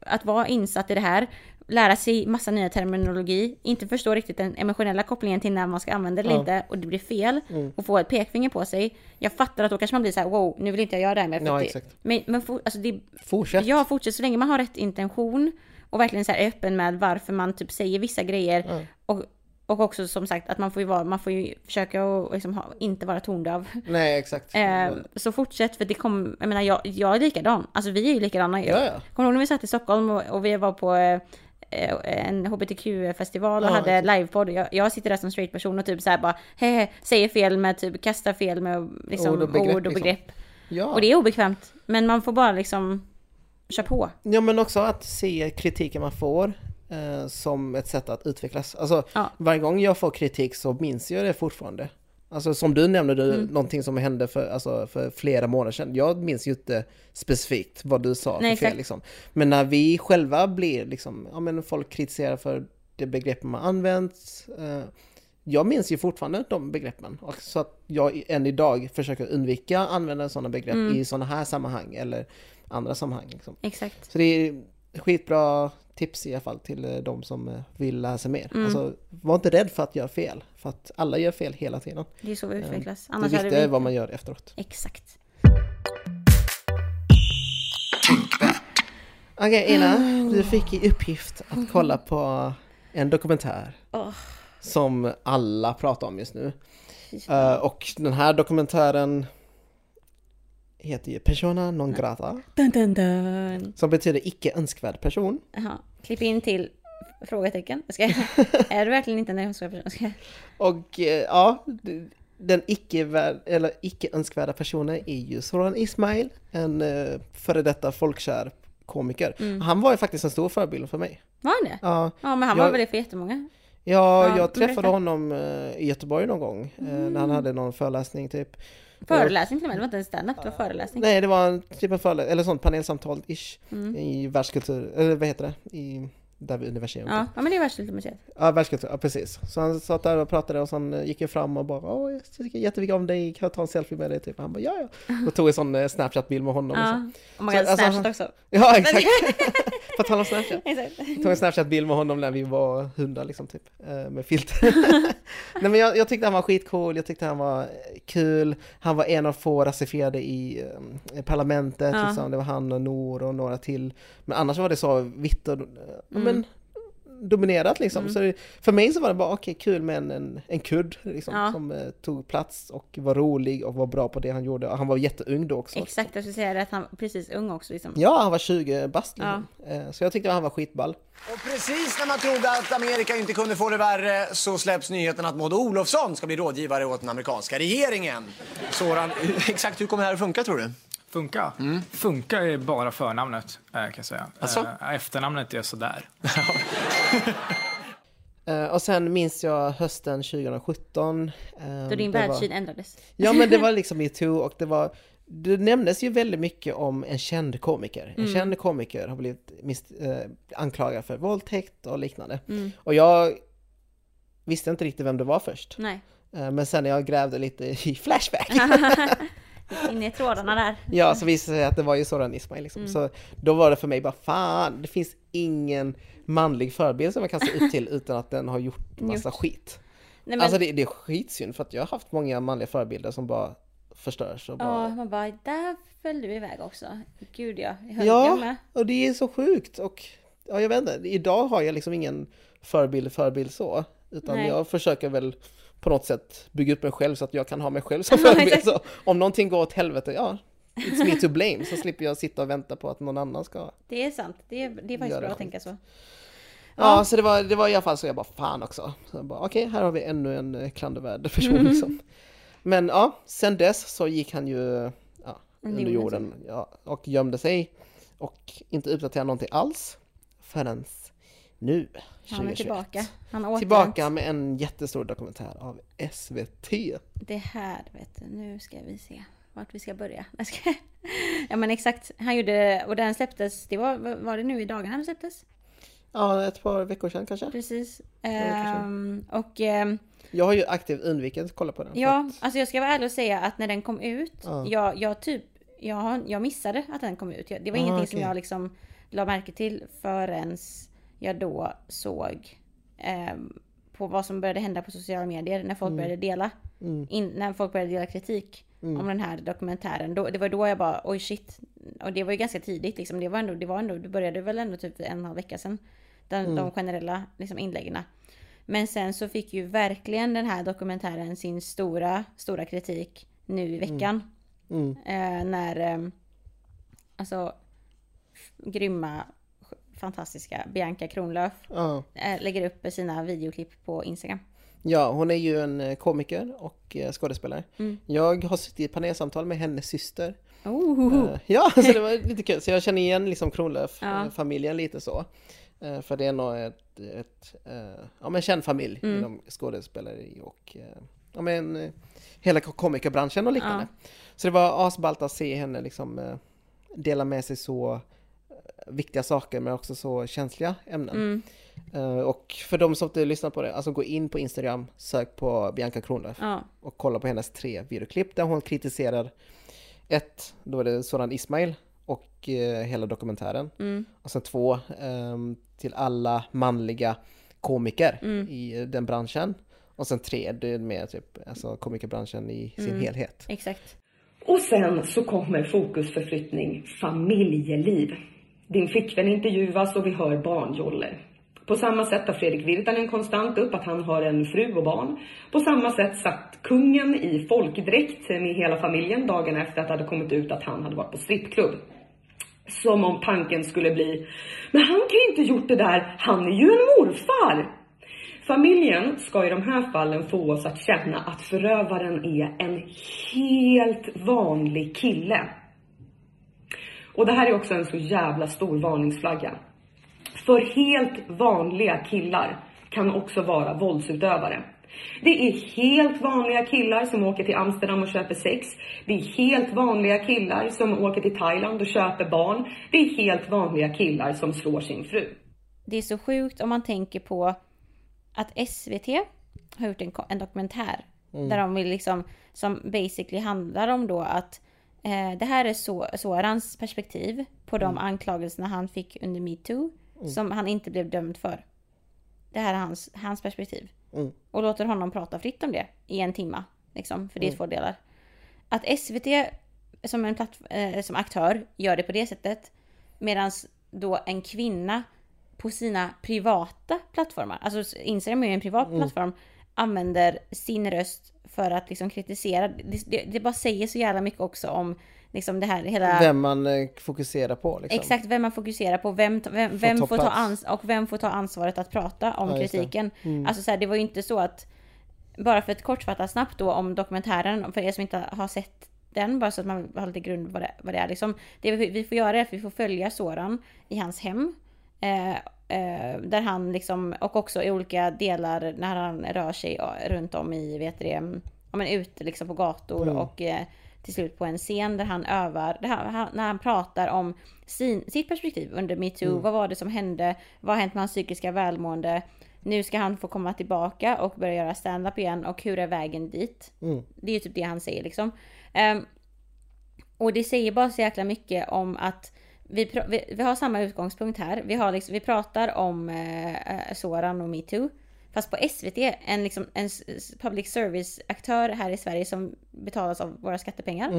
att vara insatt i det här, lära sig massa nya terminologi, inte förstå riktigt den emotionella kopplingen till när man ska använda det eller Ja. inte och det blir fel Mm. och få ett pekfinger på sig. Jag fattar att då kanske man blir så här: wow, nu vill inte jag göra det här för Ja, det, exakt. Men, men for, alltså det, Fortsätt. Ja, fortsätt så länge man har rätt intention och verkligen så här är öppen med varför man typ säger vissa grejer. Ja. Och, och också som sagt att man får ju, vara, man får ju försöka att liksom ha, inte vara tondöv. Nej, exakt. [laughs] Eh, så fortsätt för det kommer, jag menar jag, jag är likadan. Alltså vi är ju likadana ju. Ja, ja. Kommer du ihåg när vi satt i Stockholm och, och vi var på eh, en hbtq-festival och Ja, hade livepodd. Jag, jag sitter där som straight person och typ så här bara hehe, säger fel med typ kastar fel med liksom, Ord ord och och begrepp, begrepp. liksom. Ja. Och det är obekvämt. Men man får bara liksom köra på. ja, men också att se kritiken man får eh, som ett sätt att utvecklas. Alltså, Ja. varje gång jag får kritik så minns jag det fortfarande. Alltså som du nämnde, du, Mm. någonting som hände för, alltså, för flera månader sedan. Jag minns ju inte specifikt vad du sa Nej, för fel. Liksom. Men när vi själva blir, liksom, ja men folk kritiserar för det begrepp man använt. Eh, jag minns ju fortfarande de begreppen. Så att jag än idag försöker undvika att använda sådana begrepp Mm. i sådana här sammanhang eller andra sammanhang. Liksom. Exakt. Så det är skitbra tips i alla fall till eh, de som eh, vill lära sig mer. Mm. Alltså, var inte rädd för att göra fel, för att alla gör fel hela tiden. Det är så vi utvecklas. det Annars hade viktiga vi är vad man gör efteråt. Exakt. Okej Ina, du fick i uppgift att kolla på en dokumentär Åh. som alla pratar om just nu. Eh, och den här dokumentären heter ju Persona non grata, Dun, dun, dun. som betyder icke önskvärd person. Jaha. Klipp in till Frågetecken. Jag ska, [laughs] är du verkligen inte en önskvärd person? Jag Ska, Och eh, ja, den icke, eller icke önskvärda personen är ju Soran Ismail, en eh, före detta folkkär komiker. Mm. Han var ju faktiskt en stor förebild för mig. var han det? Ja, Ja, men han Jag- var väl det för jättemånga? ja, Ja, jag träffade berätta. Mm. honom eh, i Göteborg någon gång eh, när han hade någon föreläsning typ. Föreläsning till och med, det var inte en standup, det var föreläsning. Nej, det var en typ av föreläsning, eller sånt panelsamtal-ish Mm. i världskultur, eller vad heter det? I, där vid universum. Ja, ja, men det är Världslittermuseet. Ja, världskultur, ja precis. Så han satt där och pratade och sen eh, gick jag fram och bara Åh, jag tycker jättemycket om dig, kan jag ta en selfie med dig? Typ. Han bara ja, ja. [laughs] Och tog en sån eh, Snapchat-bild med honom. Ja, Liksom. och man kan Så, alltså, Snapchat också. Ja, exakt. [laughs] På tal om Snapchat. [laughs] Jag tog en Snapchat-bild med honom när vi var hundar liksom typ, eh, med filter. [laughs] Nej men jag, jag tyckte han var skitcool, jag tyckte han var kul, han var en av få rasifierade i eh, parlamentet, Ja. liksom. det var han och Nor och några till. Men annars var det så vitt och, Mm. men, dominerat liksom. Så det, för mig så var det bara okej, kul med en, en, en kudd liksom, Ja. som eh, tog plats och var rolig och var bra på det han gjorde. Och han var jätteung då också. Exakt, jag skulle säga det att han var precis ung också liksom. Ja, han var 20 bast liksom. Eh, Så jag tyckte han var skitball. Och precis när man trodde att Amerika inte kunde få det värre så släpps nyheten att Maud Olofsson ska bli rådgivare åt den amerikanska regeringen. Soran, [laughs] exakt hur kommer det här att funka tror du? Funka? Funka är bara förnamnet, eh, kan jag säga. Asså? Eh, Efternamnet är sådär. [laughs] Eh, och sen minns jag hösten 2017. eh, Då din det var- världssyn ändrades. Ja men det var [laughs] liksom metoo och det var det nämndes ju väldigt mycket om en känd komiker. En känd komiker har blivit mis, eh, anklagad för våldtäkt och liknande. Och jag visste inte riktigt vem det var först. Nej. Eh, men sen när jag grävde lite i Flashback, [laughs] Inne i trådarna där. ja så visade det sig att det var ju Soran Ismail liksom. Så då var det för mig bara fan, det finns ingen manlig förebild som jag kan se upp till utan att den har gjort massa skit. Nej, men, Alltså det, det är skitsynd för att jag har haft många manliga förebilder som bara förstörs och bara... Ja, man bara, där föll du iväg också. Gud ja, jag höll Ja, med. och det är så sjukt och ja, jag vet inte, idag har jag liksom ingen förebild, förebild så, utan Nej. jag försöker väl på något sätt bygga upp mig själv så att jag kan ha mig själv som [laughs] Ja, förebild. så om någonting går åt helvete, ja, it's me to blame, så slipper jag sitta och vänta på att någon annan ska... Det är sant, det är, det är faktiskt bra att tänka så. Ja, så det var, det var i alla fall så jag bara fan också. Okej, här har vi ännu en eh, klandervärd person Mm. liksom. [laughs] Men ja, sen dess så gick han ju ja, Under jorden ja, och gömde sig och inte uppdaterade någonting alls förrän nu, 2021. Han är tillbaka. Han har Tillbaka med en jättestor dokumentär av SVT. Det här, vet du, nu ska vi se vart vi ska börja. [laughs] Ja men exakt, han gjorde, och den släpptes, det var, var det nu i dagarna den släpptes? Ja, ett par veckor sedan kanske. Precis. sedan. Ehm, och ehm, Jag har ju aktivt undvikit att kolla på den. ja, att- alltså jag ska vara ärlig och säga att när den kom ut, Ja. jag, jag typ, jag, jag missade att den kom ut. Det var Ah, ingenting som okej. jag liksom la märke till förrän jag då såg ehm, på vad som började hända på sociala medier när folk Mm. började dela. In, när folk började dela kritik om den här dokumentären. Då, det var då jag bara oj shit. Och det var ju ganska tidigt liksom. Det var ändå, det var ändå, det började väl ändå typ en och en halv vecka sedan. Den, De generella liksom, inläggen. Men sen så fick ju verkligen den här dokumentären sin stora, stora kritik nu i veckan. Mm. Eh, när eh, alltså grymma, fantastiska Bianca Kronlöf Ja. eh, lägger upp sina videoklipp på Instagram. Ja, hon är ju en eh, komiker och eh, skådespelare. Mm. Jag har suttit i panelsamtal med hennes syster. Oh. [laughs] Ja, så det var lite kul. Så jag känner igen liksom Ja. Kronlöf-familjen lite så. För det är nog ett, ett ja, men känd familj Mm. inom skådespeleri och ja, men, hela komikerbranschen och liknande. Så det var asballt att se henne liksom dela med sig så viktiga saker men också så känsliga ämnen. Mm. Eh, Och för de som inte lyssnar på det, alltså gå in på Instagram, sök på Bianca Kronlöf Ja. och kolla på hennes tre videoklipp där hon kritiserar ett, då är det Soran Ismail och eh, hela dokumentären. Mm. Och sen två, ehm, till alla manliga komiker Mm. i den branschen. Och sen tre, det är mer typ alltså komikerbranschen i sin Mm. helhet. Exakt. Och sen så kommer fokusförflyttning familjeliv. Din flickvän intervjuas och vi hör barnjoller. På samma sätt tar Fredrik Virtanen konstant upp att han har en fru och barn. På samma sätt satt kungen i folkdräkt med hela familjen dagen efter att det hade kommit ut att han hade varit på strippklubb. Som om tanken skulle bli, men han kan ju inte gjort det där, han är ju en morfar. Familjen ska i de här fallen få oss att känna att förövaren är en helt vanlig kille. Och det här är också en så jävla stor varningsflagga. För helt vanliga killar kan också vara våldsutövare. Det är helt vanliga killar som åker till Amsterdam och köper sex. Det är helt vanliga killar som åker till Thailand och köper barn. Det är helt vanliga killar som slår sin fru. Det är så sjukt om man tänker på att SVT har gjort en, en dokumentär. Där de vill liksom, som basically handlar om då att eh, det här är så, Sorans perspektiv på de anklagelserna han fick under metoo. Som han inte blev dömd för. Det här är hans, hans perspektiv. Och låter honom prata fritt om det i en timma. Liksom, för det är två delar. Att SVT som, en platt, eh, som aktör gör det på det sättet. Medan då en kvinna på sina privata plattformar, alltså Instagram är ju en privat plattform, använder sin röst för att liksom kritisera. Det, det, det bara säger så jävla mycket också om liksom det här hela... Vem man eh, fokuserar på liksom. Exakt vem man fokuserar på, vem, vem, vem får ta ans och vem får ta ansvaret att prata om Ja, kritiken. Alltså så här, det var ju inte så att, bara för att kortfatta snabbt då om dokumentären, för er som inte har sett den, bara så att man har lite grund vad det, vad det är liksom. Det vi, får göra är att vi får följa Soran i hans hem. Eh, där han liksom, och också i olika delar när han rör sig eh, runt om i, vet du det, ja men ute liksom på gator och eh, till slut på en scen där han övar, där han, när han pratar om sin, sitt perspektiv under metoo. Vad var det som hände? Vad har hänt med hans psykiska välmående? Nu ska han få komma tillbaka och börja göra stand-up igen och hur är vägen dit? Det är ju typ det han säger liksom. Ehm, och det säger bara så jäkla mycket om att vi, vi, vi har samma utgångspunkt här. Vi, har liksom, vi pratar om eh, eh, Soran och metoo. Fast på SVT, en, liksom, en public service-aktör här i Sverige som betalas av våra skattepengar.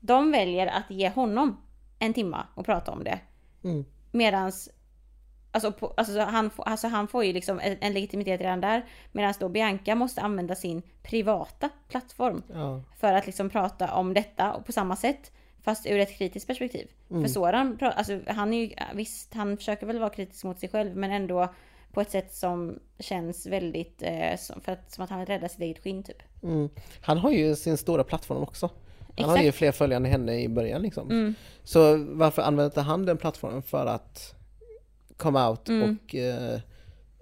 De väljer att ge honom en timma och prata om det. Medans Alltså, på, alltså, han, får- alltså han får ju liksom en, en legitimitet redan där. Medan då Bianca måste använda sin privata plattform. Ja. För att liksom prata om detta och på samma sätt. Fast ur ett kritiskt perspektiv. För Soran, alltså, han är ju, visst han försöker väl vara kritisk mot sig själv men ändå på ett sätt som känns väldigt, eh, som, för att, som att han vill rädda sitt eget skinn typ. Mm. Han har ju sin stora plattform också. Han har Exakt. ju fler följare än henne i början liksom. Så varför använder inte han den plattformen för att komma out och eh,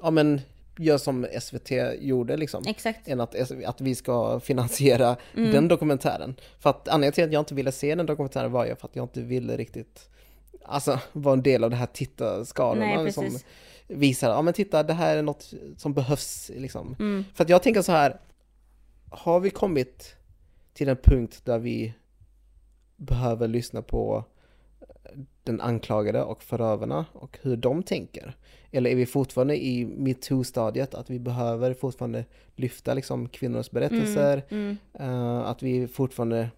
ja men gör som SVT gjorde liksom. Exakt. Än att, att vi ska finansiera den dokumentären. För att anledningen till att jag inte ville se den dokumentären var ju för att jag inte ville riktigt Alltså vara en del av det här tittarskarorna Nej, som precis. visar, ja men titta det här är något som behövs liksom. För att jag tänker så här, har vi kommit till en punkt där vi behöver lyssna på den anklagade och förövarna och hur de tänker? Eller är vi fortfarande i metoo-stadiet, att vi behöver fortfarande lyfta liksom kvinnors berättelser, eh, att vi fortfarande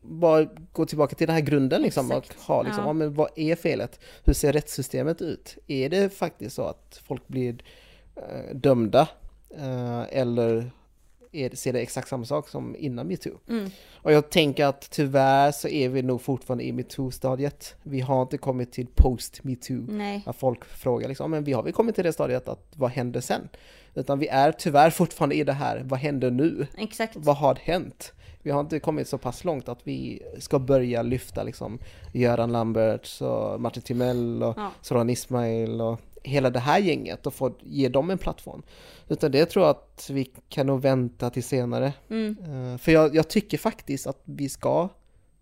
bara går tillbaka till den här grunden liksom Exakt, och ha liksom, ja. ja. men vad är felet? Hur ser rättssystemet ut? Är det faktiskt så att folk blir eh, dömda eh, eller är ser det exakt samma sak som innan metoo? Mm. Och jag tänker att tyvärr så är vi nog fortfarande i metoo-stadiet. Vi har inte kommit till post-metoo. När folk frågar liksom, men vi har väl kommit till det stadiet att vad händer sen? Utan vi är tyvärr fortfarande i det här, vad händer nu? Exakt. Vad har hänt? Vi har inte kommit så pass långt att vi ska börja lyfta liksom Göran Lamberts och Martin Timell och Ja. Soran Ismail och hela det här gänget och få ge dem en plattform. Utan det tror jag att vi kan nog vänta till senare. Mm. Eh, för jag, jag tycker faktiskt att vi ska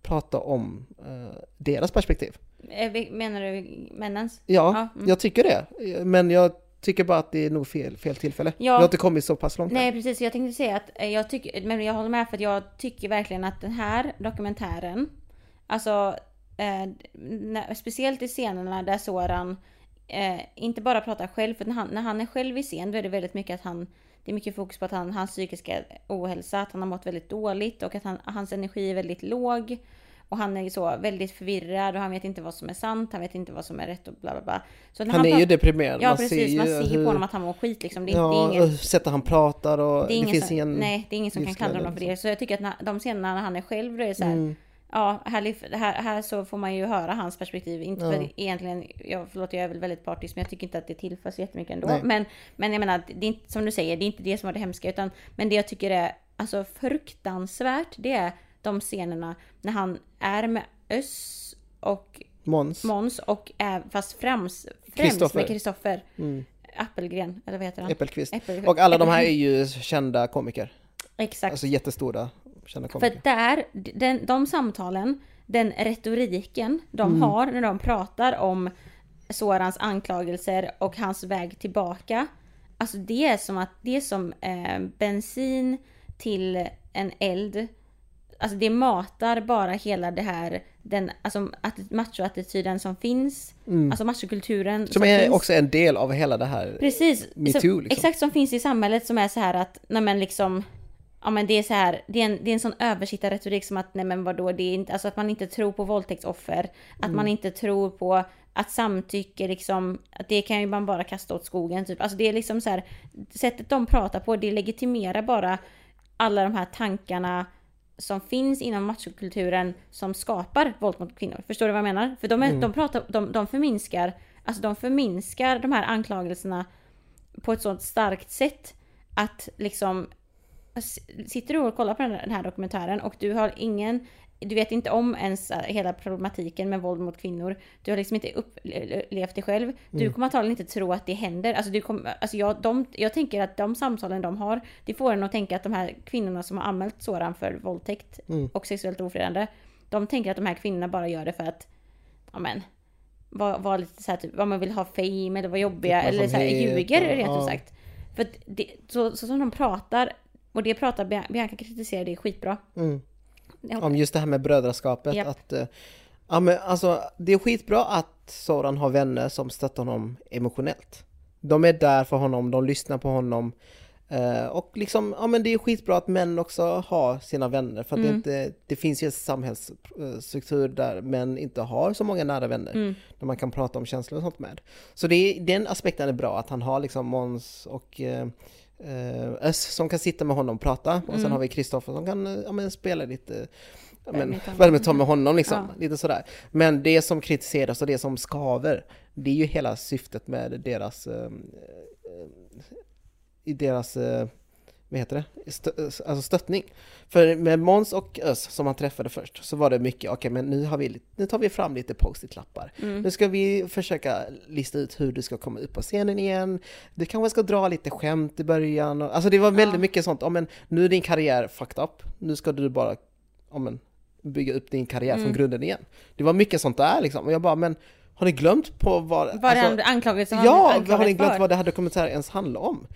prata om eh, deras perspektiv. Eh, Menar du männens? Ja, Ja, mm. jag tycker det. Men jag tycker bara att det är nog fel, fel tillfälle. Ja. Vi har inte kommit så pass långt. Nej precis, jag tänkte säga att jag tycker, men jag håller med för att jag tycker verkligen att den här dokumentären, alltså eh, när, speciellt i scenerna där Soran eh, inte bara pratar själv, för när han, när han är själv i scen då är det väldigt mycket att han det är mycket fokus på att han, hans psykiska ohälsa, att han har mått väldigt dåligt och att han, hans energi är väldigt låg. Och han är så väldigt förvirrad och han vet inte vad som är sant, han vet inte vad som är rätt och bla bla bla. Så när Han är ju deprimerad. Ja man precis, ser man ser hur, på honom att han mår skit liksom. Det, ja, det är ingen... sättet han pratar och Det det, är ingen finns som, ingen... nej, det är ingen som kan kalla honom för det. Så jag tycker att när, de scenerna när han är själv, då är så här, Mm. Ja, här, här, här så får man ju höra hans perspektiv. Inte Ja. för egentligen, jag, förlåt jag är väl väldigt partisk men jag tycker inte att det tillför så jättemycket ändå. Nej. Men, men jag menar, det är inte, som du säger, det är inte det som var det hemska utan Men det jag tycker är alltså fruktansvärt det är de scenerna när han är med Öss och Måns. Måns och är, fast främst, främst med Kristoffer Mm. Appelgren, eller vad heter han? Äppelqvist. Äppel- Och alla de här är ju kända komiker. Exakt. Alltså jättestora kända För komiker. där, den, de samtalen, den retoriken de Mm. har när de pratar om Sorans anklagelser och hans väg tillbaka. Alltså det är som att det är som eh, bensin till en eld. Alltså det matar bara hela det här, den alltså att- machoattityden som finns. Alltså machokulturen Mm. Som är finns. också en del av hela det här. Precis. metoo, Som- liksom. Exakt som finns i samhället som är så här att, nej men liksom, ja men det är så här, det är en, det är en sån översittarretorik som att, nej men vadå, det är inte, alltså att man inte tror på våldtäktsoffer, att Mm. man inte tror på att samtycke liksom, att det kan ju man bara kasta åt skogen typ. Alltså det är liksom så här, sättet de pratar på, det legitimerar bara alla de här tankarna som finns inom machokulturen som skapar våld mot kvinnor. Förstår du vad jag menar? För de, är, de, pratar, de, de förminskar, alltså de förminskar de här anklagelserna på ett sånt starkt sätt att liksom Sitter du och kollar på den här- dokumentären och du har ingen Du vet inte om ens eh, hela problematiken med våld mot kvinnor. Du har liksom inte upplevt det själv. Du kommer antagligen inte tro att det händer. Alltså, du kommer, alltså jag, de, jag tänker att de samtalen de har, det får en att tänka att de här kvinnorna som har anmält Soran för våldtäkt och sexuellt ofredande, de tänker att de här kvinnorna bara gör det för att, ja men, vara var lite så här, typ, vad man vill ha fame eller vara jobbiga eller så här, Uppmärksamhet ljuger och- rent ut sagt. För det, så, så som de pratar, och det pratar Bia- Bianca kritiserar det skitbra. Mm. Om just det här med brödraskapet. Japp. Att, eh, ja, men alltså, det är skitbra att Soran har vänner som stöttar honom emotionellt. De är där för honom, de lyssnar på honom. Eh, och liksom, ja men det är skitbra att män också har sina vänner. För att Mm. det, inte, det finns ju en samhällsstruktur där män inte har så många nära vänner. Mm. Där man kan prata om känslor och sånt med. Så det den aspekten är bra, att han har liksom Måns och eh, Öss som kan sitta med honom och prata. Och sen har vi Kristoffer som kan eh, ja, men, spela lite Badminton. med honom liksom. Ja. Lite sådär. Men det som kritiseras och det som skaver, det är ju hela syftet med deras eh, eh, i deras eh, vad heter det? Stö, alltså stöttning. För med Måns och Öss som han träffade först så var det mycket, okej men nu, har vi, nu tar vi fram lite post-it-lappar. Nu ska vi försöka lista ut hur du ska komma upp på scenen igen. Du kanske ska dra lite skämt i början. Alltså det var väldigt mycket sånt, ja men nu är din karriär fucked up. Nu ska du bara, ja men bygga upp din karriär från grunden igen. Det var mycket sånt där liksom. Och jag bara, men har ni glömt på vad... Vad alltså- anklagelsen Ja, har ni glömt för? vad det här dokumentären ens handlar om?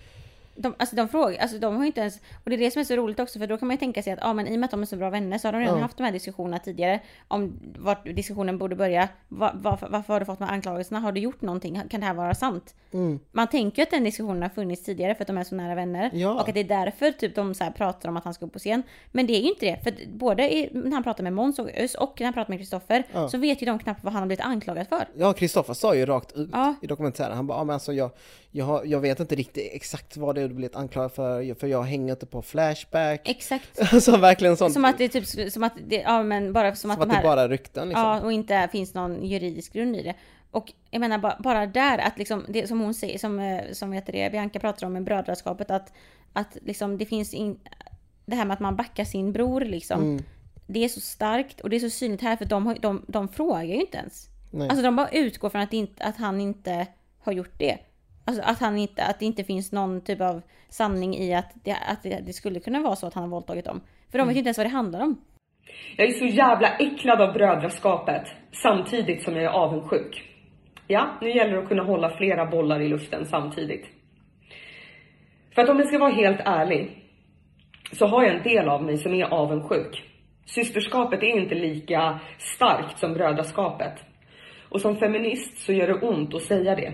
De, alltså de frågar, alltså de har inte ens, och det är det som är så roligt också för då kan man ju tänka sig att, ja men i och med att de är så bra vänner så har de redan Ja. haft de här diskussionerna tidigare om vart diskussionen borde börja. Va, varför, varför har du fått de här anklagelserna? Har du gjort någonting? Kan det här vara sant? Mm. Man tänker ju att den diskussionen har funnits tidigare för att de är så nära vänner. Ja. Och att det är därför typ de så här pratar om att han ska upp på scen. Men det är ju inte det. För både i, när han pratar med Måns och Ös och när han pratar med Kristoffer Ja. så vet ju de knappt vad han har blivit anklagad för. Ja, Kristoffer sa ju rakt ut Ja. i dokumentären, han bara, ja men alltså jag, jag, jag vet inte riktigt exakt vad det du blivit anklagad för, för jag hänger inte på Flashback. Exakt. [laughs] Alltså verkligen sånt. Som att det är typ som att det, ja men bara som, som att att de här det bara rykten liksom. Ja, och inte finns någon juridisk grund i det. Och jag menar bara, bara där att liksom, det som hon säger, som, eh, som heter det, Bianca pratar om med brödraskapet, att, att liksom det finns in, det här med att man backar sin bror liksom. Mm. Det är så starkt och det är så synligt här för de, de, de frågar ju inte ens. Nej. Alltså de bara utgår från att, inte, att han inte har gjort det. Alltså att, han inte, att det inte finns någon typ av sanning i att det, att det, skulle kunna vara så att han har våldtagit dem. För de vet ju inte ens vad det handlar om. Jag är så jävla äcklad av brödraskapet samtidigt som jag är avundsjuk. Ja, nu gäller det att kunna hålla flera bollar i luften samtidigt. För att om jag ska vara helt ärlig så har jag en del av mig som är avundsjuk. Systerskapet är inte lika starkt som brödraskapet. Och som feminist så gör det ont att säga det.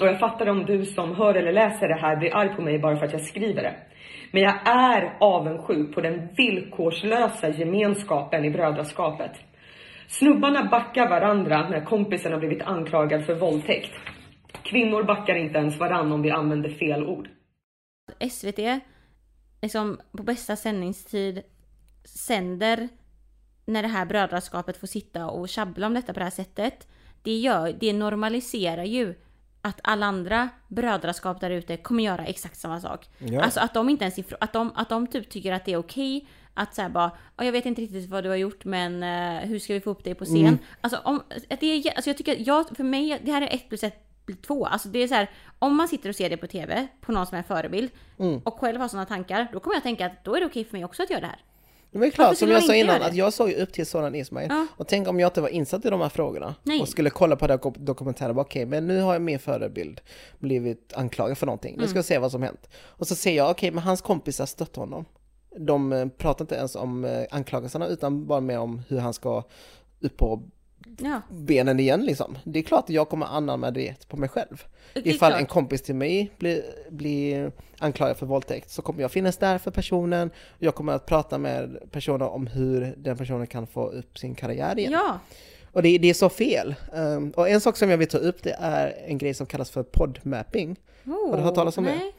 Och jag fattar om du som hör eller läser det här blir arg på mig bara för att jag skriver det. Men jag är avundsjuk på den villkorslösa gemenskapen i brödraskapet. Snubbarna backar varandra när kompisen har blivit anklagad för våldtäkt. Kvinnor backar inte ens varandra om vi använder fel ord. SVT liksom på bästa sändningstid sänder när det här brödraskapet får sitta och tjabbla om detta på det här sättet. Det, gör, det normaliserar ju att alla andra brödraskap där ute kommer göra exakt samma sak. Ja. Alltså att de inte ens ifrå- att de, att de typ tycker att det är okej att säga bara "Ja, jag vet inte riktigt vad du har gjort men eh, hur ska vi få upp dig på scen? Mm. Alltså, om, att det är, alltså jag tycker att jag, för mig, det här är ett plus ett två. Alltså det är så här, om man sitter och ser det på TV på någon som är förebild Mm. och själv har sådana tankar, då kommer jag tänka att då är det okej för mig också att göra det här. Det är klart, Varför som jag sa innan, det? att jag såg ju upp till Soran Ismail. Ja. Och tänk om jag inte var insatt i de här frågorna Nej. och skulle kolla på här dokumentären och bara okej, men nu har jag min förebild blivit anklagad för någonting. Nu Mm. ska jag se vad som hänt. Och så ser jag, okej, men hans kompisar stöttar honom. De eh, pratar inte ens om eh, anklagelserna utan bara mer om hur han ska upp på Ja, benen igen liksom. Det är klart att jag kommer anamma det på mig själv. det Ifall klart. en kompis till mig blir, blir anklagad för våldtäkt så kommer jag finnas där för personen. Jag kommer att prata med personen om hur den personen kan få upp sin karriär igen. Ja, Och det, det är så fel. Um, och en sak som jag vill ta upp det är en grej som kallas för podmapping. oh, Har du hört talas om det? nej.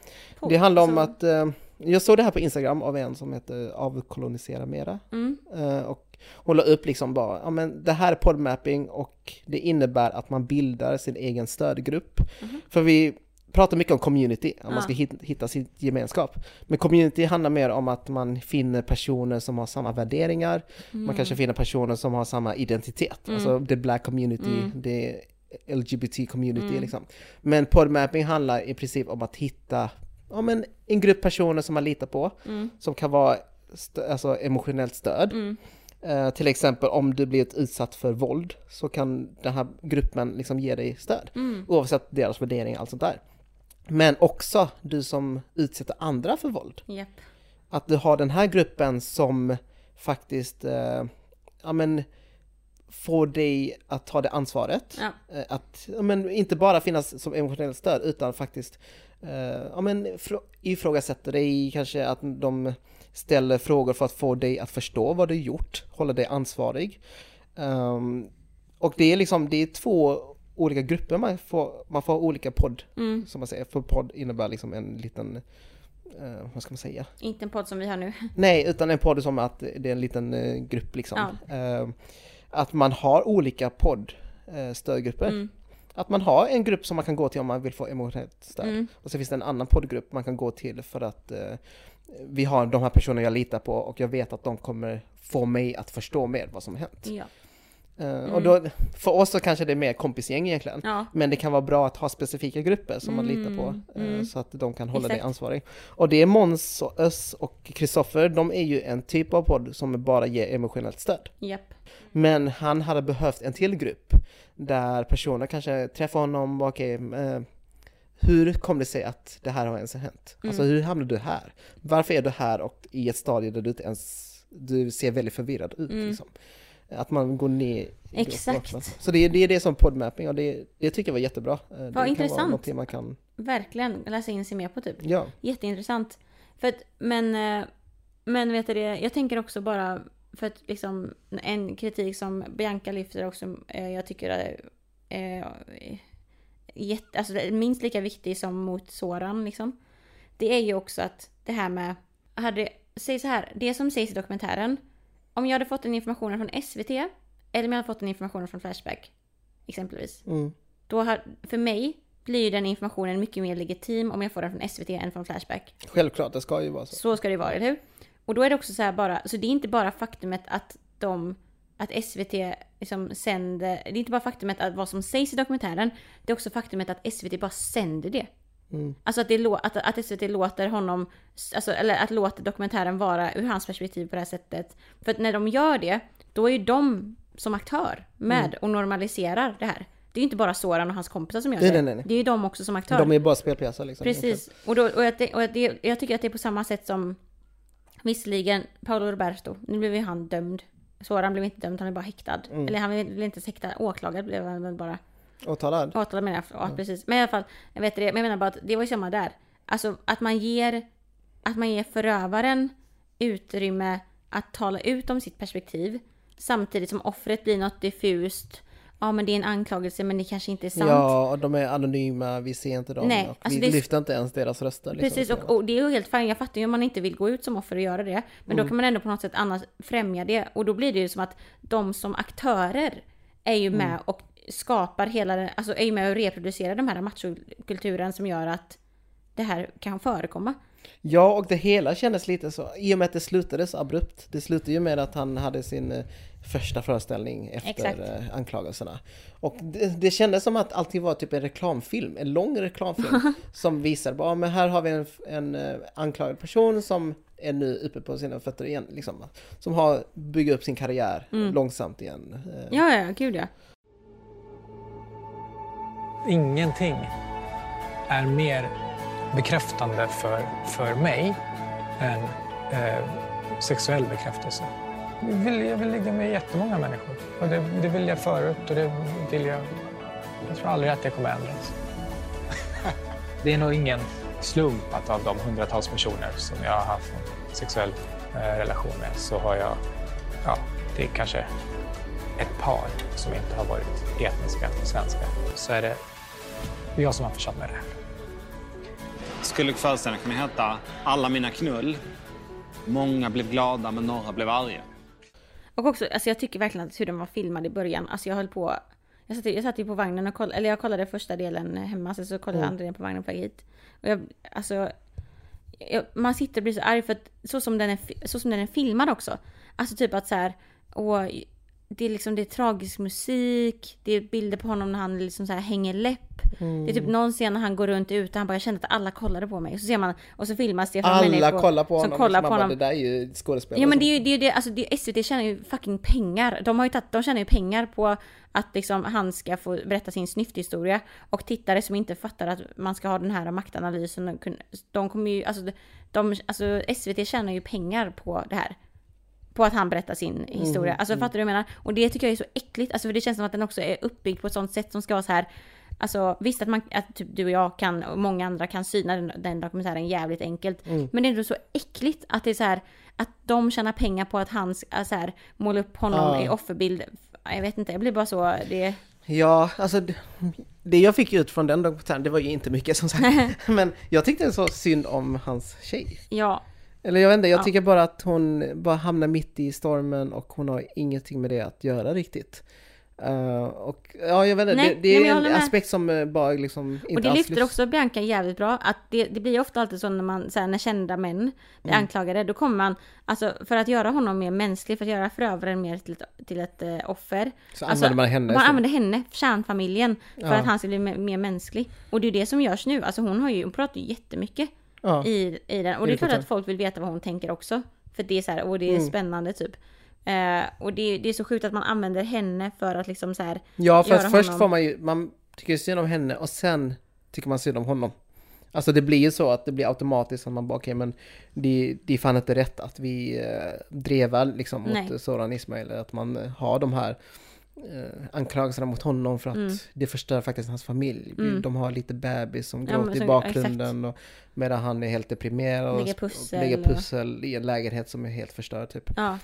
Det handlar om att, eh, jag såg det här på Instagram av en som heter Avkolonisera Mera. Mm. Eh, och hon la upp liksom bara, ja men det här är podmapping och det innebär att man bildar sin egen stödgrupp. För vi pratar mycket om community, om man Ja. ska hit- hitta sin gemenskap. Men community handlar mer om att man finner personer som har samma värderingar, man kanske finner personer som har samma identitet. Alltså the black community, det LGBT community liksom. Men podmapping handlar i princip om att hitta ja, men en grupp personer som man litar på, som kan vara alltså emotionellt stöd. Eh, till exempel om du blivit utsatt för våld så kan den här gruppen liksom ge dig stöd. Oavsett deras värderingar och allt sånt där. Men också du som utsätter andra för våld. Japp. Att du har den här gruppen som faktiskt eh, ja, men, får dig att ta det ansvaret. Ja. Eh, Att ja, men, inte bara finnas som emotionellt stöd utan faktiskt eh, ja, men, frå- ifrågasätter dig, kanske att de ställer frågor för att få dig att förstå vad du gjort, hålla dig ansvarig. Ehm, och det är liksom, det är två olika grupper man får, man får olika podd, Mm. som man säger, för podd innebär liksom en liten, eh, vad ska man säga? Inte en podd som vi har nu. [laughs] Nej, utan en podd som att det är en liten eh, grupp liksom. Eh, att man har olika podd, eh, stödgrupper. Mm. Att man har en grupp som man kan gå till om man vill få emotionellt stöd. Mm. Och så finns det en annan poddgrupp man kan gå till för att vi har de här personerna jag litar på och jag vet att de kommer få mig att förstå mer vad som har hänt. Ja. Eh, Och då, för oss så kanske det är mer kompisgäng egentligen. Ja. Men det kan vara bra att ha specifika grupper som man litar på eh, mm. så att de kan hålla dig Exakt. ansvarig. Och det är Måns och Öss och Kristoffer, de är ju en typ av podd som bara ger emotionellt stöd. Japp. Men han hade behövt en till grupp där personer kanske träffar honom och okej, eh, hur kom det sig att det här har ens hänt? Alltså hur hamnade du här? Varför är du här och i ett stadie där du inte ens, du ser väldigt förvirrad ut liksom? Att man går ner i Exakt. grupperna. Så det är, det är det som podmapping och det, det tycker jag var jättebra. Eh, Det kan vara intressant. man kan, Verkligen läsa in sig mer på typ. ja. Jätteintressant. För att, men, eh, men vet du det, jag tänker också bara för att liksom en kritik som Bianca lyfter också, eh, jag tycker är eh, jätte, alltså minst lika viktig som mot Soran liksom. Det är ju också att det här med, hade, säg så här, det som sägs i dokumentären, om jag hade fått den informationen från SVT, eller om jag hade fått den informationen från Flashback, exempelvis. Mm. Då har, för mig blir ju den informationen mycket mer legitim om jag får den från SVT än från Flashback. Självklart, det ska ju vara så. Så ska det vara, eller hur? Och då är det också så här bara, så det är inte bara faktumet att de, att SVT liksom sänder, det är inte bara faktumet att vad som sägs i dokumentären, det är också faktumet att SVT bara sänder det. Alltså att, det, lå- att, att SVT låter honom, alltså, eller att låta dokumentären vara ur hans perspektiv på det här sättet. För att när de gör det, då är ju de som aktör med och normaliserar det här. Det är ju inte bara Soran och hans kompisar som gör Nej, det. nej, nej. Det är ju de också som aktör. De är bara spelpjäser liksom. Precis. Och, då, och, jag, och det, jag tycker att det är på samma sätt som visserligen Paolo Roberto, nu blev ju han dömd. Soran blev inte dömd, han är bara häktad. Mm. Eller han blev inte häktad, åklagad blev han väl bara. Åtalad. Åtalad menar jag, ja, precis. Men i alla fall, jag vet det, men jag menar bara att det var ju samma där. Alltså att man ger, att man ger förövaren utrymme att tala ut om sitt perspektiv. Samtidigt som offret blir något diffust. Ja men det är en anklagelse men det kanske inte är sant. Ja, och de är anonyma, vi ser inte dem. Nej, och alltså vi lyfter inte ens deras röster. Liksom, Precis, och, och det är ju helt fint. Jag fattar ju om man inte vill gå ut som offer och göra det. Men Mm. då kan man ändå på något sätt annars främja det. Och då blir det ju som att de som aktörer är ju med Mm. och skapar hela den, alltså är ju med och reproducerar de här machokulturen som gör att det här kan förekomma. Ja, och det hela kändes lite så, i och med att det slutade så abrupt. Det slutade ju med att han hade sin eh, första föreställning efter Exakt. eh, anklagelserna. Och det, det kändes som att allting var typ en reklamfilm, en lång reklamfilm [laughs] som visar bara, men här har vi en, en eh, anklagad person som är nu uppe på sina fötter igen, liksom. Som har byggt upp sin karriär långsamt igen. Ja, ja, gud ja. Ingenting är mer bekräftande för, för mig än eh, sexuell bekräftelse. Jag vill, jag vill ligga med jättemånga människor. Och det, det vill jag förut och det vill jag... Jag tror aldrig att det kommer ändras. [laughs] det är nog ingen slump att av de hundratals personer som jag har haft en sexuell eh, relation med så har jag... Ja, det är kanske ett par som inte har varit etniska svenskar. Så är det jag som har försatt mig i det här. Skulle föreställningen kunna heta Alla mina knull? Många blev glada men några blev arga. Och också, alltså jag tycker verkligen att hur den var filmad i början, alltså jag höll på jag satt, jag satt ju på vagnen och kollade, eller jag kollade första delen hemma, sen så kollade jag andra delen på vagnen på väg hit. Och jag, alltså, jag, man sitter och blir så arg för att så som den är, så som den är filmad också. Alltså typ att så här, och det är liksom, det är tragisk musik, det är bilder på honom när han liksom så här hänger läpp. Det är typ någon scen när han går runt ute, han bara jag kände att alla kollade på mig. Och så ser man, och så filmas från Alla människor kollar på som honom, kollar liksom, på man bara, honom. det där är ju skådespelare. Ja men som- det är ju det, är det alltså det, SVT tjänar ju fucking pengar. De har ju tagit, de tjänar ju pengar på att liksom han ska få berätta sin snyfthistoria. Och tittare som inte fattar att man ska ha den här maktanalysen, de kommer ju, alltså, de, alltså SVT tjänar ju pengar på det här. På att han berättar sin historia. Alltså fattar du vad jag menar? Och det tycker jag är så äckligt, alltså för det känns som att den också är uppbyggd på ett sånt sätt som ska vara så här. Alltså visst att man, att typ du och jag kan, och många andra kan syna den, den dokumentären jävligt enkelt. Men det är ändå så äckligt att det är så här, att de tjänar pengar på att han så här, måla upp honom Ja. i offerbild. Jag vet inte, jag blir bara så, det... Ja, alltså det, det jag fick ut från den dokumentären, det var ju inte mycket som sagt. [laughs] Men jag tyckte så synd om hans tjej. Ja, Eller jag vet inte, jag Ja. tycker bara att hon bara hamnar mitt i stormen och hon har ingenting med det att göra riktigt. Eh, och ja, jag vet inte, Nej, det, det nej, är en aspekt som eh, bara liksom inte och det alls lyfter lyfts. också Bianca jävligt bra. Att det, det blir ju ofta alltid så när man, så här, när kända män blir Mm. anklagade, då kommer man, alltså för att göra honom mer mänsklig, för att göra förövaren mer till ett, till ett eh, offer. Så Alltså, använder man henne. Man använder henne, kärnfamiljen, för Ja. att han ska bli mer, mer mänsklig. Och det är det som görs nu. Alltså hon har ju, hon pratar ju jättemycket ja. i, i den. Och det är klart att folk vill veta vad hon tänker också. För det är så här, och det är Mm. spännande typ. Eh, och det, det är så sjukt att man använder henne för att liksom så här. Ja, för att först honom- får man ju, man tycker synd om henne och sen tycker man synd om honom. Alltså det blir ju så att det blir automatiskt att man bara okej men det, det är fan inte rätt att vi eh, drevar liksom mot Nej. Soran Ismail, att man eh, har de här eh, anklagelserna mot honom för att Mm. det förstör faktiskt hans familj. Mm. De har lite bebis som Ja, gråter i bakgrunden och medan han är helt deprimerad och, Lägger och pussel lägger och- pussel i en lägenhet som är helt förstörd typ. Ja,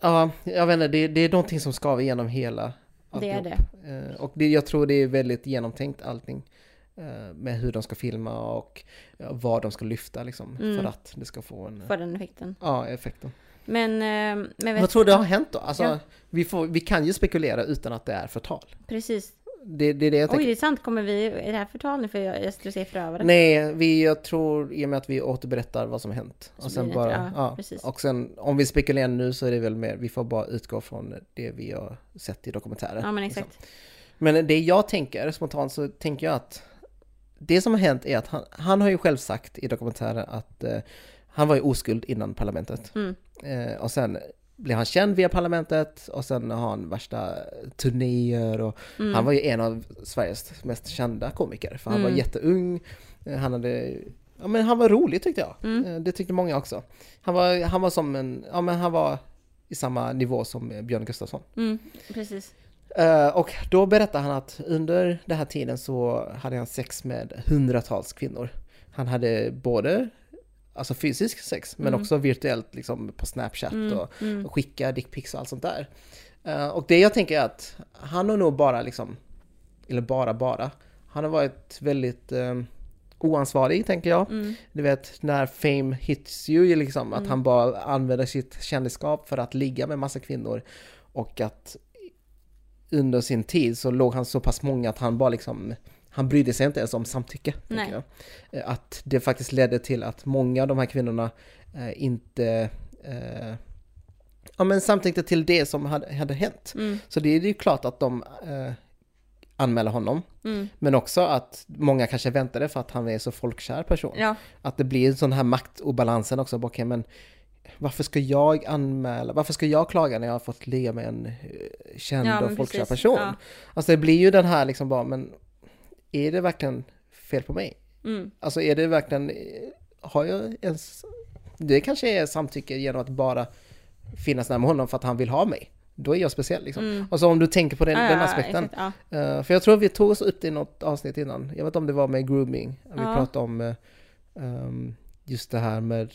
Ja, jag vet inte, det, det är någonting som skaver igenom hela det är det. Eh, Och det, jag tror det är väldigt genomtänkt allting. eh, Med hur de ska filma och ja, vad de ska lyfta liksom. Mm. För att det ska få en... För den effekten. Ja, effekten. Men, eh, men Vad tror du har hänt då? Alltså, Ja. vi, får, vi kan ju spekulera utan att det är förtal. Precis. Det, det är det jag Oj, tänker. det är sant. Kommer vi... Är det här förtal nu? För jag, jag skulle säga förövare. Nej, vi, jag tror i och med att vi återberättar vad som hänt. Så Och sen bara, ett- ja, ja, precis. och sen om vi spekulerar nu så är det väl mer, vi får bara utgå från det vi har sett i dokumentären. Ja, men liksom. exakt. Men det jag tänker, spontant så tänker jag att det som har hänt är att han, han har ju själv sagt i dokumentären att eh, han var ju oskuld innan parlamentet. Mm. Eh, och sen blev han känd via parlamentet och sen har han värsta turnéer och Mm. han var ju en av Sveriges mest kända komiker för han Mm. var jätteung, eh, han hade Ja men han var rolig tyckte jag. Mm. Eh, Det tyckte många också. Han var, han var som en, ja men han var i samma nivå som eh, Björn Gustafsson. Mm, precis. Och då berättar han att under den här tiden så hade han sex med hundratals kvinnor. Han hade både alltså fysisk sex men Mm. också virtuellt liksom på Snapchat Mm, och, mm. och skicka dickpics och allt sånt där. Eh, och det jag tänker är att han har nog bara liksom, eller bara bara, han har varit väldigt eh, oansvarig tänker jag. Mm. Du vet när fame hits you liksom, att han bara använder sitt kändisskap för att ligga med massa kvinnor. Och att under sin tid så låg han så pass många att han bara liksom han brydde sig inte ens om samtycke. Jag. Eh, Att det faktiskt ledde till att många av de här kvinnorna eh, inte eh, ja, men samtyckte till det som hade, hade hänt. Mm. Så det är ju klart att de eh, anmäler honom. Mm. Men också att många kanske väntade för att han är så folkkär person. Ja, Att det blir en sån här maktobalansen också. Bara, Okej, men varför ska jag anmäla, varför ska jag klaga när jag har fått ligga med en eh, känd Ja, och folkkär person? Ja. Alltså det blir ju den här liksom bara, men är det verkligen fel på mig? mm. Alltså är det verkligen, har jag ens, det kanske är samtycke genom att bara finnas nära med honom för att han vill ha mig. Då är jag speciell liksom. Mm. Och så om du tänker på den, Ja, den aspekten. exakt, ja. Eh, för jag tror vi tog oss upp det i något avsnitt innan. Jag vet inte om det var med grooming. Vi Ja. pratade om eh, ehm, just det här med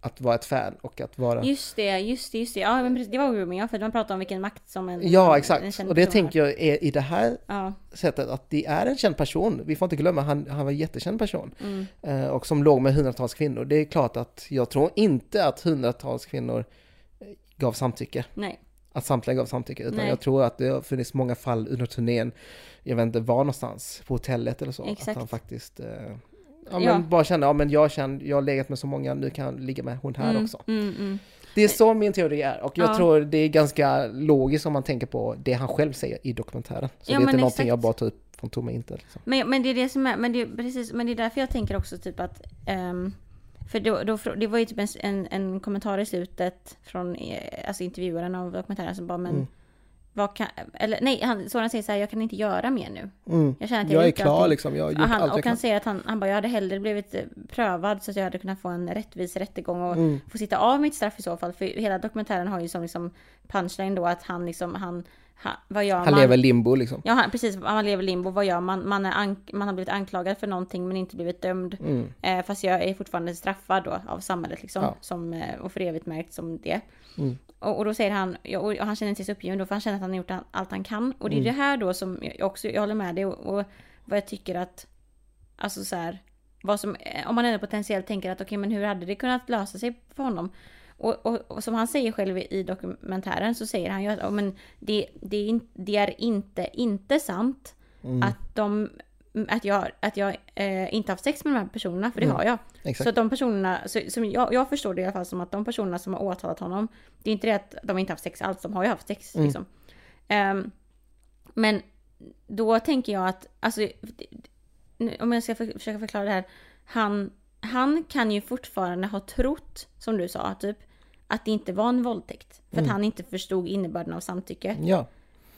att vara ett fan och att vara... Just det, just det, just det. Ja, men precis, det var grooming, ja, för man pratade om vilken makt som en... Ja, en exakt. känd Och det tänker jag är i det här Ja, sättet att det är en känd person. Vi får inte glömma, han, han var en jättekänd person. mm. Eh, och som låg med hundratals kvinnor. Det är klart att jag tror inte att hundratals kvinnor eh, gav samtycke. nej. Att samtliga gav samtycke. Utan Nej. jag tror att det har funnits många fall under turnén. Jag vet inte var någonstans. På hotellet eller så. Exakt. Att han faktiskt... Eh, ja, men Ja. bara kände, ja men jag kände, jag har legat med så många, nu kan jag ligga med hon här Mm, också. Mm, mm. Det är så min teori är. Och jag Ja. tror det är ganska logiskt om man tänker på det han själv säger i dokumentären. Så det är inte någonting exakt. jag bara tar upp från tomma intet. Liksom. Men, men det är det som är, men det är precis, men det är därför jag tänker också typ att ehm, för då, då, det var ju typ en, en, en kommentar i slutet från eh, alltså intervjuaren av dokumentären som bara men Mm. Vad kan, eller nej, han, Soran säger så här, jag kan inte göra mer nu. Mm. Jag känner att Jag har är klar allting. liksom, jag har gjort han, allt jag och han kan. säger att han, han bara, jag hade hellre blivit eh, prövad så att jag hade kunnat få en rättvis rättegång och Mm. få sitta av mitt straff i så fall. För hela dokumentären har ju som liksom punchline då att han liksom, han, han vad gör Han man? lever limbo liksom. Ja, han, precis. Man lever limbo. Vad gör man? Man, är man har blivit anklagad för någonting men inte blivit dömd. Mm. Eh, fast jag är fortfarande straffad då av samhället liksom. Ja. Som, eh, och för evigt märkt som det. Mm. Och, och då säger han, och han känner sig så uppgiven då för han känner att han har gjort allt han kan. Och det är Mm. det här då som jag också, jag håller med dig och, och vad jag tycker att, alltså så här, vad som, eh, om man ändå potentiellt tänker att okej men hur hade det kunnat lösa sig för honom? Och, och, och som han säger själv i dokumentären så säger han ju att ja, men det, det, det är inte, inte sant Mm. att, de, att jag, att jag eh, inte haft sex med de här personerna, för det Mm. har jag. Exakt. Så de personerna, så, som jag, jag förstår det i alla fall som att de personerna som har åtalat honom, det är inte det att de inte haft sex alls, de har ju haft sex Mm. liksom. Ehm, men då tänker jag att, alltså, om jag ska för, försöka förklara det här. Han, han kan ju fortfarande ha trott, som du sa, typ, att det inte var en våldtäkt. För att Mm. han inte förstod innebörden av samtycke. Ja,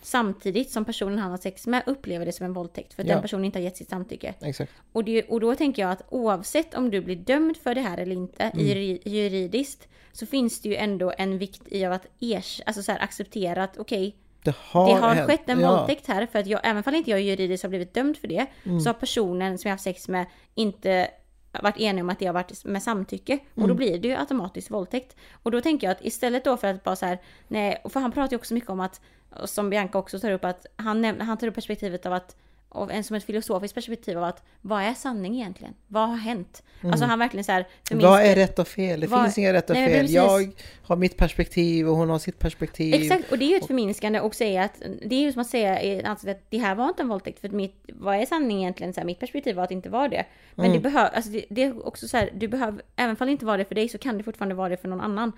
Samtidigt som personen han har sex med upplever det som en våldtäkt. För att Ja. den personen inte har gett sitt samtycke. exakt. Och, det, och då tänker jag att oavsett om du blir dömd för det här eller inte Mm. juri- juridiskt så finns det ju ändå en vikt i av att ers, alltså så här, acceptera att okej, Det har, det har hänt. skett en ja. våldtäkt här för att jag, även om inte jag juridiskt har blivit dömd för det Mm. så har personen som jag har haft sex med inte varit enig om att det har varit med samtycke och Mm. då blir det ju automatiskt våldtäkt. Och då tänker jag att istället då för att bara så här, nej, för han pratar ju också mycket om att, som Bianca också tar upp, att han, han tar upp perspektivet av att av en som ett filosofiskt perspektiv av att vad är sanning egentligen? Vad har hänt? Alltså han verkligen så här Mm. Vad är rätt och fel? Det Vad- finns inga rätt och Nej, fel. precis. Jag har mitt perspektiv och hon har sitt perspektiv. Exakt, och det är ju ett förminskande och säga att det är ju som att säga i ansiktet att det här var inte en våldtäkt för att mitt, vad är sanningen egentligen? Så här, mitt perspektiv var att det inte var det. Men Mm. det behöver, alltså det, det är också så här, du behöver, även om det inte var det för dig så kan det fortfarande vara det för någon annan.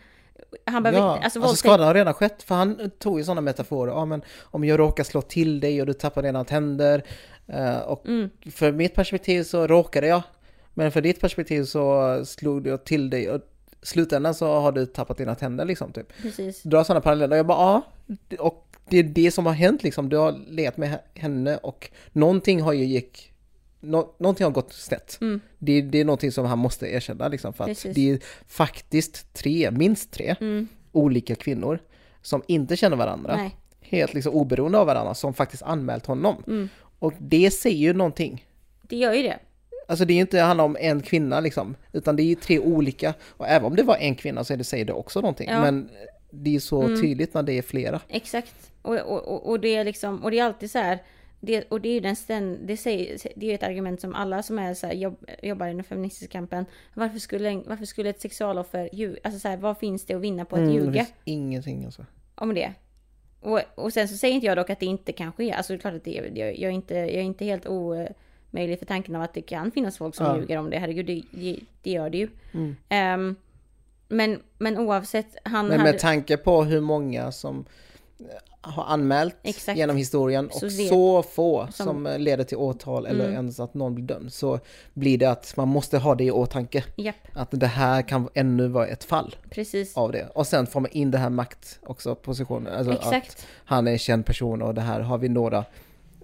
Han behöver Ja, alltså, alltså, skadan har redan skett, för han tog ju sådana metaforer. Ja, men om jag råkar slå till dig och du tappar dina tänder. eh, och Mm. för mitt perspektiv så råkade jag. Men för ditt perspektiv så slog jag till dig och i slutändan så har du tappat dina tänder liksom typ. precis. Dra sådana paralleller. Jag bara ja, och det är det som har hänt liksom. Du har legat med henne och någonting har ju gick Nå någonting har gått snett. Mm. Det, det är någonting som han måste erkänna liksom, för att Precis. det är faktiskt tre, minst tre, Mm. olika kvinnor som inte känner varandra, Nej. helt liksom oberoende av varandra, som faktiskt anmält honom. Mm. Och det säger ju någonting. Det gör ju det. Alltså det är ju inte handlar om en kvinna liksom, utan det är ju tre olika. Och även om det var en kvinna så det, säger det också någonting. Ja. Men det är så Mm. tydligt när det är flera. Exakt. Och, och, och det är liksom, och det är alltid så här. Det, och det är ju den ständ, det, säger, det är ett argument som alla som är så här, jobb, jobbar i den feministiska kampen. Varför skulle, varför skulle ett sexualoffer ljuga? Alltså så här, vad finns det att vinna på att Mm, det ljuga finns ingenting alltså. om det? Och, och sen så säger inte jag dock att det inte kan ske. Alltså det är klart att det, jag, jag, är inte, jag är inte helt omöjlig för tanken av att det kan finnas folk som Ja. ljuger om det. Herregud, det, det, det gör det ju. Mm. Ehm, men, men oavsett, han Men hade... med tanke på hur många som har anmält Exakt. genom historien och Så så, vet- få som- som, eh, leder till åtal eller Mm. ens att någon blir dömd så blir det att man måste ha det i åtanke. Japp, Att det här kan ännu vara ett fall precis. av det. Och sen får man in det här makt också, positionen. Alltså att Exakt. han är en känd person och det här har vi några,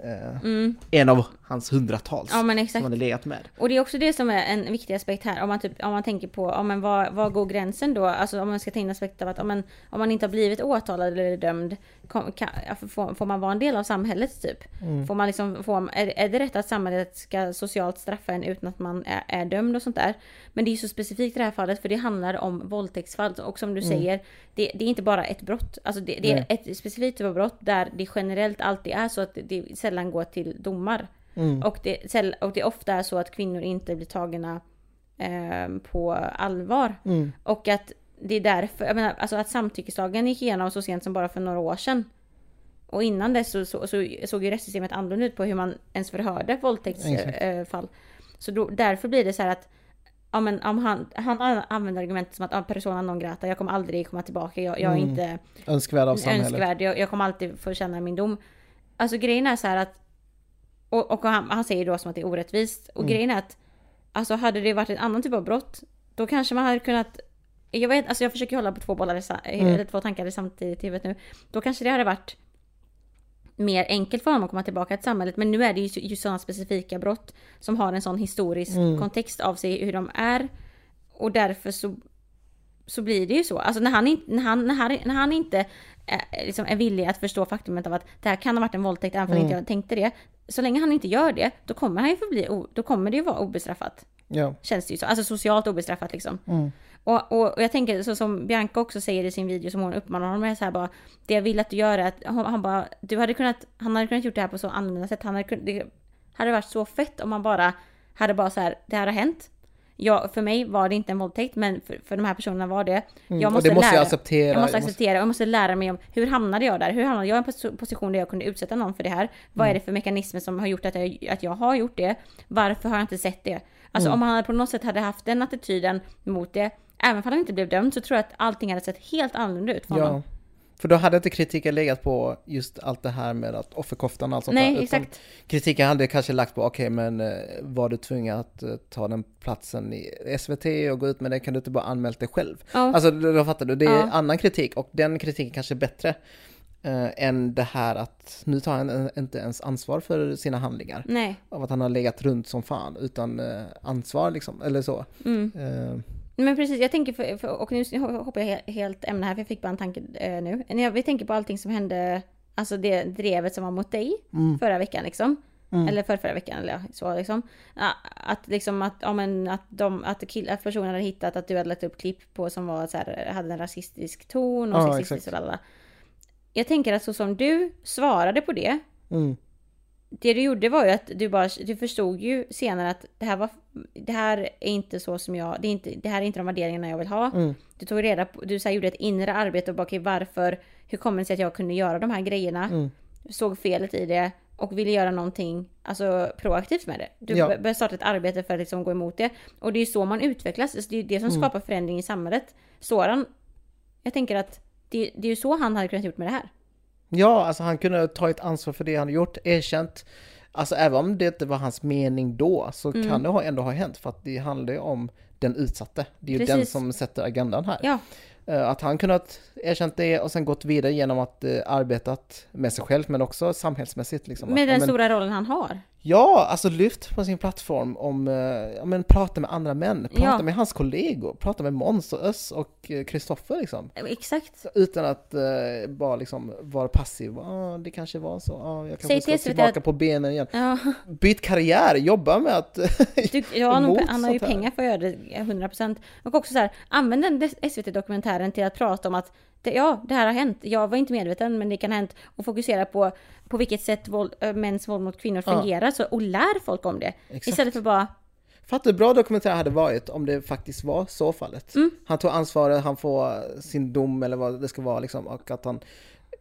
Mm. en av hans hundratals Ja men som exakt. han har legat med. Och det är också det som är en viktig aspekt här. Om man, typ, om man tänker på, ja, men vad, vad går gränsen då? Alltså om man ska ta in aspekten av att om man, om man inte har blivit åtalad eller dömd, kom, kan, får, får man vara en del av samhället typ? Får man liksom, får, är, är det rätt att samhället ska socialt straffa en utan att man är, är dömd och sånt där? Men det är ju så specifikt i det här fallet för det handlar om våldtäktsfall och som du säger, det, det är inte bara ett brott. Alltså det, det är ett specifikt typ av brott där det generellt alltid är så att det, det sällan går till domar. Och, det, och det ofta är så att kvinnor inte blir tagna ehm, på allvar. Och att det är därför, jag menar, alltså att samtyckeslagen gick igenom så sent som bara för några år sedan. Och innan dess så, så, så såg ju rättssystemet annorlunda ut på hur man ens förhörde våldtäktsfall. Så då, därför blir det så här att ja, men, om han, han använder argumentet som att ah, persona non grata, jag kommer aldrig komma tillbaka, jag, jag är Mm. inte Önskvärd av samhället. önskvärd. Jag, jag kommer alltid få känna min dom. Alltså grejen är så här att och, och han, han säger då som att det är orättvist. Och grejen är att alltså hade det varit en annan typ av brott då kanske man hade kunnat jag vet, alltså jag försöker hålla på två bollar, sa- eller två tankar samtidigt i huvudet nu. Då kanske det hade varit mer enkelt för honom att komma tillbaka till samhället. Men nu är det ju just sådana specifika brott som har en sån historisk kontext av sig hur de är. Och därför så, så blir det ju så. Alltså när han, in- när han, när han, när han inte är, liksom är villig att förstå faktumet av att det här kan ha varit en våldtäkt även om inte jag tänkte det. Så länge han inte gör det, då kommer han ju förbli, då kommer det ju vara obestraffat. Ja. Känns det ju så. Alltså socialt obestraffat liksom. Mm. Och, och, och jag tänker så som Bianca också säger i sin video som hon uppmanar honom är så här bara Det jag vill att du gör är att han, han bara Du hade kunnat Han hade kunnat gjort det här på så annorlunda sätt Han hade kunnat, det hade varit så fett om man bara Hade bara så här Det här har hänt Ja, för mig var det inte en våldtäkt men för, för de här personerna var det. Mm, Jag måste det måste lära, jag acceptera. Jag måste Jag acceptera och jag måste lära mig om hur hamnade jag där? Hur hamnade jag i en pos- position där jag kunde utsätta någon för det här? Vad Mm. är det för mekanismer som har gjort att jag, att jag har gjort det? Varför har jag inte sett det? Alltså Mm. om han på något sätt hade haft den attityden mot det, även om han inte blev dömd, så tror jag att allting hade sett helt annorlunda ut för honom. Ja. För då hade inte kritiken legat på just allt det här med att offerkoftan och allt sånt Nej, där. exakt. Kritiken hade kanske lagt på, okej men eh, var du tvungen att eh, ta den platsen i SVT och gå ut med det, kan du inte bara anmält dig själv? Ja. Alltså då fattar du, det är Ja. annan kritik och den kritiken kanske är bättre eh, än det här att nu tar han inte ens ansvar för sina handlingar. Nej. Av att han har legat runt som fan utan eh, ansvar liksom, eller så. Mm. Eh, Men precis, jag tänker, för, för, och nu hoppar jag he- helt ämne här för jag fick bara en tanke eh, nu. När vi tänker på allting som hände, alltså det drevet som var mot dig Mm. förra veckan liksom. Eller för förra veckan eller så liksom. Att liksom att, ja, men att, de, att, kill, att personen hade hittat att du hade lagt upp klipp på som var så här, hade en rasistisk ton och Ja, sexistisk och lalala. Jag tänker att så som du svarade på det, mm, det du gjorde var ju att du bara, du förstod ju senare att det här var, det här är inte så som jag, det, är inte, det här är inte de värderingarna jag vill ha. mm, Du tog reda på, du så här, gjorde ett inre arbete och bara okej varför, hur kommer det sig att jag kunde göra de här grejerna? Mm. Såg felet i det och ville göra någonting alltså, proaktivt med det. Du Ja. ja. började starta ett arbete för att liksom gå emot det. Och det är ju så man utvecklas, alltså, det är ju det som Mm. skapar förändring i samhället. Soran, jag tänker att det, det är ju så han hade kunnat gjort med det här. Ja, alltså han kunde ha tagit ansvar för det han gjort, erkänt. Alltså även om det inte var hans mening då så Mm. kan det ändå ha hänt för att det handlar ju om den utsatte. Det är ju den Precis. som sätter agendan här. Ja, Eh, Att han kunnat erkänt det och sen gått vidare genom att eh, arbetat med sig själv men också samhällsmässigt. Liksom. med den ja, men, stora rollen han har. Ja, alltså lyft på sin plattform om, eh, ja men prata med andra män, prata Ja. med hans kollegor, prata med Måns och Öss och eh, Kristoffer liksom. Exakt. Utan att eh, bara liksom vara passiv. Ah, det kanske var så. Ah, jag Säg kanske ska tillbaka att- på benen igen. Ja. Byt karriär, jobba med att... [laughs] Du, ja, han, han har ju pengar för att göra det 100%. Och också så här, använd den SVT-dokumentären till att prata om att det, ja, det här har hänt. Jag var inte medveten, men det kan ha hänt. Och fokusera på på vilket sätt våld, äh, mäns våld mot kvinnor Ja. fungerar så, och lär folk om det. Exakt. Istället för bara, Fattar hur bra dokumentär hade varit om det faktiskt var så fallet. Mm. Han tog ansvaret, han får sin dom eller vad det ska vara liksom, och att han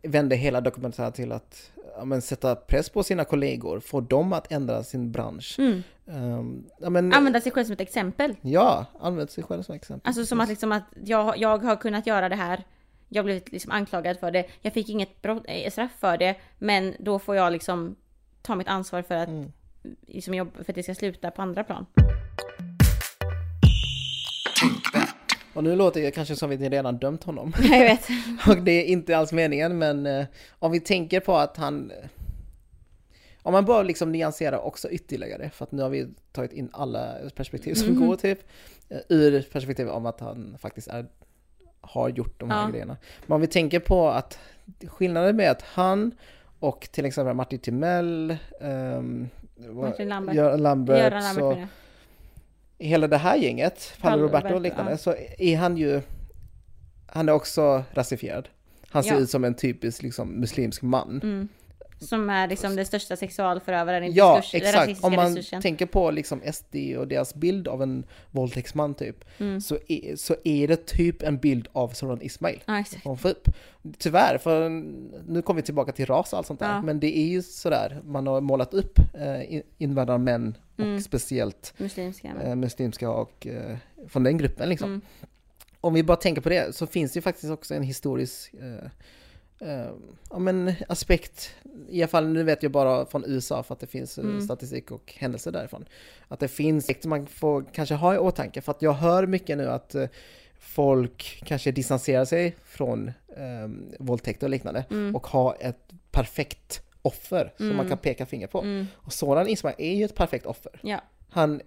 vände hela dokumentären till att ja, men, sätta press på sina kollegor, få dem att ändra sin bransch. mm, Ehm, ja, men, använda sig själv som ett exempel. Ja, använd sig själv som exempel. Alltså som att liksom att jag, jag har kunnat göra det här. Jag blivit liksom anklagad för det. Jag fick inget brott, eh, straff för det. Men då får jag liksom ta mitt ansvar för att, Mm. liksom jobb, för att det ska sluta på andra plan. Och nu låter det kanske som att vi redan dömt honom. [laughs] Jag vet. [laughs] Och det är inte alls meningen, men eh, om vi tänker på att han... Om man bara liksom nyanserar också ytterligare, för att nu har vi tagit in alla perspektiv som Mhm. går typ, eh, ur perspektivet om att han faktiskt är, har gjort de här Ja. grejerna. Men om vi tänker på att skillnaden med att han och till exempel Martin Timell, um, Martin Lambert. Göran Lambert, Göran Lambert så, menar hela det här gänget, Paolo Roberto och liknande, ja. så är han ju, han är också rasifierad. Han ser Ja. ut som en typisk liksom, muslimsk man. Mm. Som är liksom den största sexualförövaren i Ja, diskurs, exakt. Om man diskursen. tänker på liksom SD och deras bild av en våldtäktsman typ, Mm. så, är, så är det typ en bild av Soran Ismail. Ja, exakt. Tyvärr, för nu kommer vi tillbaka till ras och allt sånt där, Ja. men det är ju sådär, man har målat upp eh, in- invandrarmän och Mm. speciellt Muslimska. eh, muslimska och eh, från den gruppen liksom. Mm. Om vi bara tänker på det så finns det ju faktiskt också en historisk eh, eh, ja, men aspekt, i alla fall nu vet jag bara från USA för att det finns eh, Mm. statistik och händelser därifrån. Att det finns, man får kanske ha i åtanke för att jag hör mycket nu att eh, folk kanske distanserar sig från eh, våldtäkt och liknande Mm. och har ett perfekt offer som man Mm. kan peka finger på. Mm. Och Soran Ismail är ju ett perfekt offer. Ja. Han,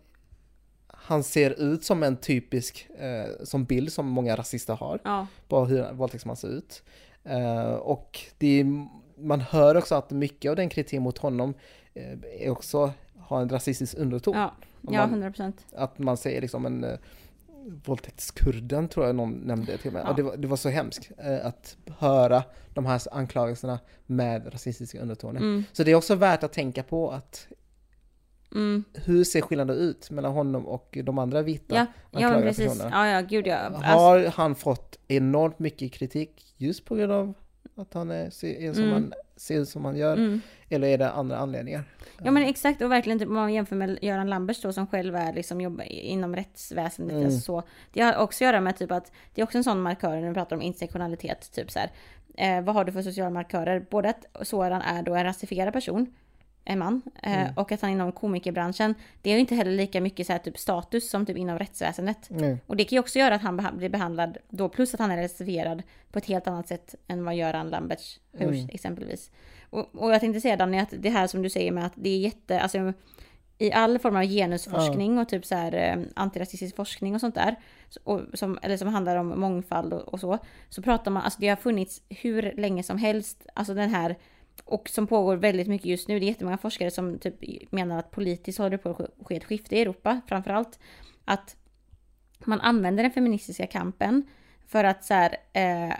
han ser ut som en typisk eh, som bild som många rasister har Ja. på hur våldtäktsman ser ut. Eh, och det är, man hör också att mycket av den kritik mot honom eh, är också har en rasistisk underton. Ja. Ja, man- 100 procent. Att man säger liksom en eh, våldtäktskurden tror jag någon nämnde till mig. Ja. Det, var, det var så hemskt eh, att höra de här anklagelserna med rasistiska undertoner. Mm. Så det är också värt att tänka på att Mm. hur ser skillnaden ut mellan honom och de andra vita Ja, ja anklagade precis. personerna? Ja, ja, gud ja. Alltså, Har han fått enormt mycket kritik just på grund av att han är, ser, som Mm. han ser ut som han gör? mm. Eller är det andra anledningar? Ja men exakt och verkligen typ, om man jämför med Göran Lambers då som själv är liksom jobbar inom rättsväsendet. Mm. Alltså så. Det har också att göra med typ att det är också en sån markör när vi pratar om intersektionalitet. Typ så här. Eh, vad har du för sociala markörer? Både att Soran är då en rasifierad person, en man, eh, Mm. och att han inom komikerbranschen, det är ju inte heller lika mycket så här typ status som typ inom rättsväsendet. Mm. Och det kan ju också göra att han beha- blir behandlad då, plus att han är rasifierad på ett helt annat sätt än vad Göran Lamberts hörs Mm. exempelvis. Och, och jag tänkte säga Danny att det här som du säger med att det är jätte, alltså i all form av genusforskning och typ så här eh, antirasistisk forskning och sånt där, och som, eller som handlar om mångfald och, och så, så pratar man, alltså det har funnits hur länge som helst, alltså den här och som pågår väldigt mycket just nu. Det är jättemånga forskare som typ menar att politiskt håller det på att ske- ett skifte i Europa framförallt. Att man använder den feministiska kampen för att så här, eh,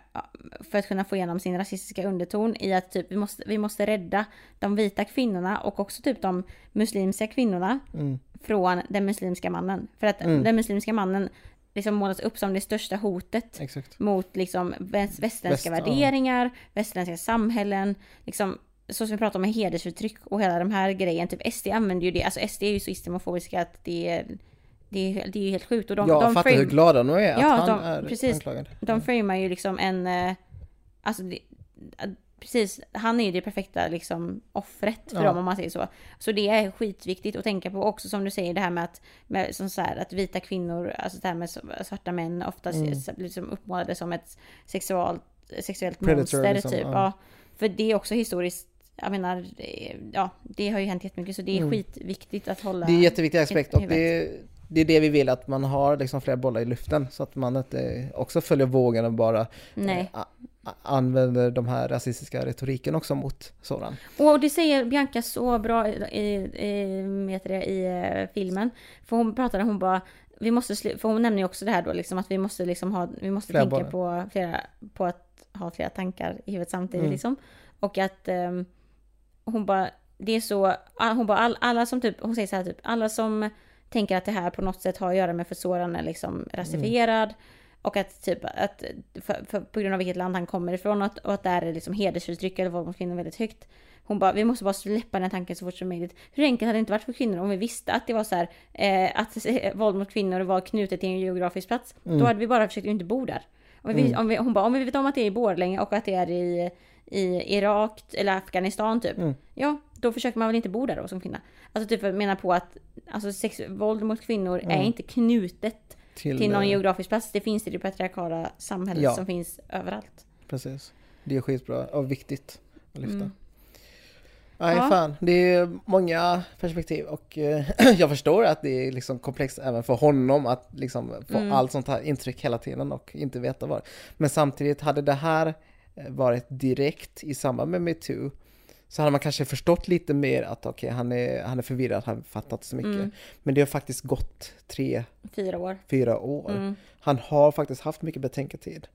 för att kunna få igenom sin rasistiska underton i att typ vi måste, vi måste rädda de vita kvinnorna och också typ de muslimska kvinnorna Mm. från den muslimska mannen. För att Mm. den muslimska mannen liksom målas upp som det största hotet Exakt. mot liksom väst, västerländska Väst, ja. värderingar, västerländska samhällen, liksom så som vi pratar om med hedersförtryck och hela de här grejen. Typ SD använder ju det, alltså SD är ju så islamofobiska att det är, det är, det är ju helt sjukt. Och de, jag de fattar frame- hur glada de är att Ja, han de- är precis. anklagad. de framar ju liksom en, eh, alltså det, precis, han är ju det perfekta liksom offret för Ja. dem om man säger så. Så det är skitviktigt att tänka på också som du säger det här med att, med, som så här, att vita kvinnor, alltså det här med svarta män ofta Mm. liksom uppmålade som ett sexualt, sexuellt Predator, monster liksom, typ. ja. Ja. För det är också historiskt, jag menar, ja det har ju hänt jättemycket så det är Mm. skitviktigt att hålla Det är en jätteviktig aspekt och det, det är det vi vill att man har liksom flera bollar i luften så att man inte också följer vågen och bara Nej. eh, a- a- använder de här rasistiska retoriken också mot sådan. Och det säger Bianca så bra i, i, det, i eh, filmen. För hon pratade, hon bara vi måste, för hon nämner ju också det här då liksom att vi måste liksom ha, vi måste Flera tänka på flera, på att ha flera tankar i huvudet samtidigt Mm. liksom. Och att ehm, hon bara, det är så, hon bara all, alla som typ, hon säger så här typ, alla som tänker att det här på något sätt har att göra med för Soran är liksom rasifierad. Och att typ att för, för, på grund av vilket land han kommer ifrån och att, och att där är liksom hedersförtryck eller våld mot kvinnor väldigt högt. Hon bara, vi måste bara släppa den här tanken så fort som möjligt. Hur enkelt hade det inte varit för kvinnor om vi visste att det var så här, eh, att eh, våld mot kvinnor var knutet till en geografisk plats. Då hade vi bara försökt inte bo där. Om vi, om vi, hon bara, om vi vet om att det är i Borlänge och att det är i, i Irak eller Afghanistan typ. Ja, då försöker man väl inte bo där då som kvinna. Alltså typ menar på att alltså, sex, våld mot kvinnor är inte knutet Till, till någon eh, geografisk plats. Det finns i det patriarkala samhället Ja. som finns överallt. Precis. Det är skitbra och viktigt att lyfta. Mm. Nej Ja. fan, det är många perspektiv och eh, [clears throat] jag förstår att det är liksom komplext även för honom att liksom få Mm. allt sånt här intryck hela tiden och inte veta vad. Men samtidigt hade det här eh, varit direkt i samband med metoo så hade man kanske förstått lite mer att okej, han, är, han är förvirrad, han har fattat så mycket. Mm. Men det har faktiskt gått tre, Fyra år. fyra år. Mm. Han har faktiskt haft mycket betänketid.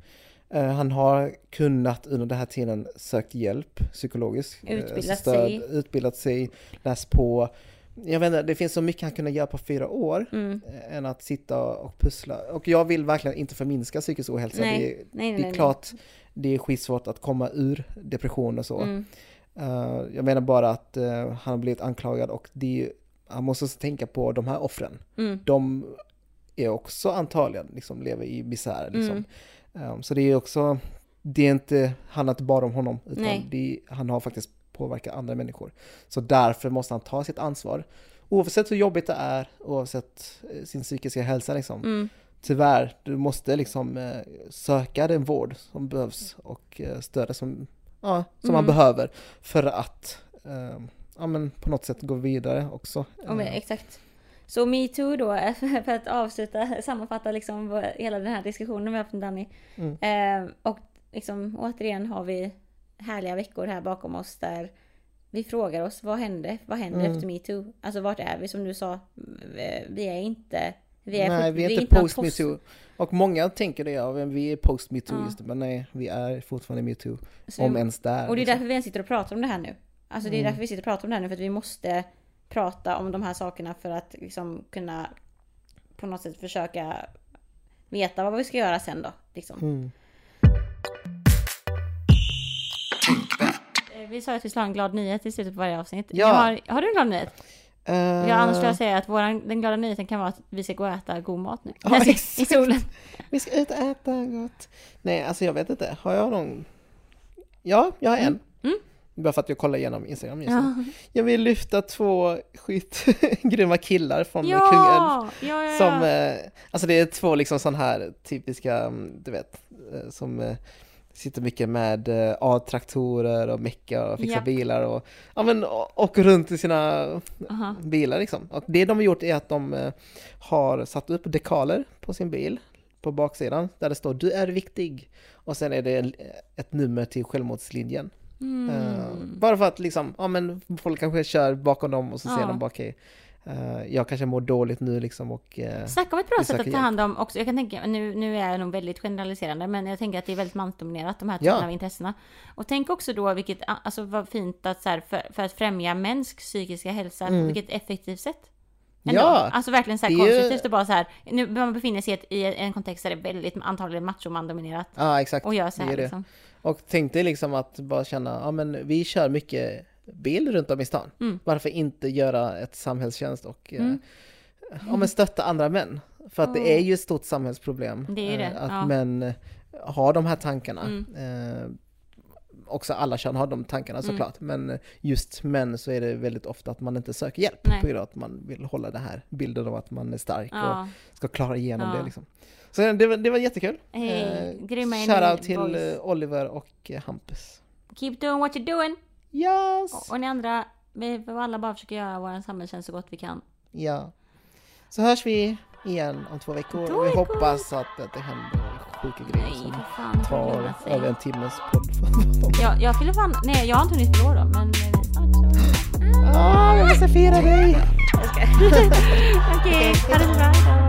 Eh, han har kunnat under den här tiden sökt hjälp psykologisk. eh, Utbildat stöd, sig. Utbildat sig, läst på. Jag vet inte, det finns så mycket han kunde göra på fyra år Mm. eh, än att sitta och pussla. Och jag vill verkligen inte förminska psykisk ohälsa. Nej. Det, är- Nej, nej, det är klart det är skitsvårt att komma ur depression och så. Mm. Eh, jag menar bara att eh, han har blivit anklagad och det han måste också tänka på de här offren. Mm. De är också antagligen liksom lever i misär liksom. Mm. Så det är också, det är inte, handlar inte bara om honom, utan det, han har faktiskt påverkat andra människor. Så därför måste han ta sitt ansvar. Oavsett hur jobbigt det är, oavsett sin psykiska hälsa liksom. Mm. Tyvärr, du måste liksom söka den vård som behövs och stödet som, ja, som man Mm. behöver för att eh, ja, men på något sätt gå vidare också. Och med, Eh, exakt. Så metoo då, [laughs] för att avsluta, sammanfatta liksom hela den här diskussionen vi har haft med Danny. Mm. Eh, och liksom återigen har vi härliga veckor här bakom oss där vi frågar oss vad hände? Vad händer Mm. efter metoo? Alltså vart är vi? Som du sa, vi är inte... Vi är, nej, vi är inte någon post metoo. Och många tänker det, ja, vi är post metoo Ja. just men nej, vi är fortfarande metoo. Om vi- ens där. Och det är liksom. därför vi ens sitter och pratar om det här nu. Alltså det är Mm. därför vi sitter och pratar om det här nu, för att vi måste prata om de här sakerna för att liksom kunna på något sätt försöka veta vad vi ska göra sen då. Liksom. Mm. Eh, Vi sa att vi skulle ha en glad nyhet i slutet på varje avsnitt. Ja. Har, har du en glad nyhet? Eh, Ja, annars skulle jag säga att våran, den glada nyheten kan vara att vi ska gå och äta god mat nu. Ja, [laughs] I exakt. solen. Vi ska ut och äta gott. Nej, alltså jag vet inte. Har jag någon? Ja, jag har en. Mm. Bara för att jag kollar igenom Instagram just nu. Ja, Jag vill lyfta två skitgrymma killar från Kungälv. ja, ja, ja. Som, eh, alltså det är två liksom sån här typiska, mm, du vet, eh, som sitter mycket med eh, A-traktorer och mecka och fixar Japp. bilar och, ja men, åker runt i sina Aha. bilar liksom. Och det de har gjort är att de eh, har satt upp dekaler på sin bil på baksidan där det står du är viktig och sen är det ett nummer till självmordslinjen. Mm. Eh, bara för att liksom, ja men folk kanske kör bakom dem och så ser Ja. de bara okej, eh, jag kanske mår dåligt nu liksom och eh, Snacka om ett bra sätt att ta hand om också. Jag kan tänka, nu, nu är jag nog väldigt generaliserande, men jag tänker att det är väldigt mansdominerat, de här typerna Ja. av intressena. Och tänk också då vilket, alltså vad fint att så här, för, för att främja mäns psykiska hälsa, Mm. vilket effektivt sätt. Ändå. Ja, Alltså verkligen så här är ju- konstruktivt och bara så här, nu man befinner sig i, ett, i en kontext där det är väldigt antagligen machomandominerat. ja exakt. Och gör så här liksom. Och tänk dig liksom att bara känna, ja men vi kör mycket bil runt om i stan. Mm. Varför inte göra ett samhällstjänst och eh, Mm. ja, men stötta andra män? För att det Mm. är ju ett stort samhällsproblem. Det det, eh, Att ja. män eh, har de här tankarna. Mm. Eh, också alla kön har de tankarna Mm. såklart. Men just män så är det väldigt ofta att man inte söker hjälp. Nej. På grund av att man vill hålla den här bilden av att man är stark Ja. och ska klara igenom Ja. det liksom. Så det var, det var jättekul. Hej, grymma Shoutout till boys. eh, Oliver och eh, Hampus. Keep doing what you're doing! Yes! Och, och ni andra, vi får alla bara försöka göra vår samhällstjänst så gott vi kan. Ja. Så hörs vi igen om två veckor. Två och vi veckor. hoppas att det händer sjuka grejer Nej, som fan. tar över en timmes podd. Jag, jag fyller fan... Nej, jag har inte hunnit fylla år då, men eh. Ah, jag måste fira dig! Jag [laughs] ska. Okej, ha det så bra.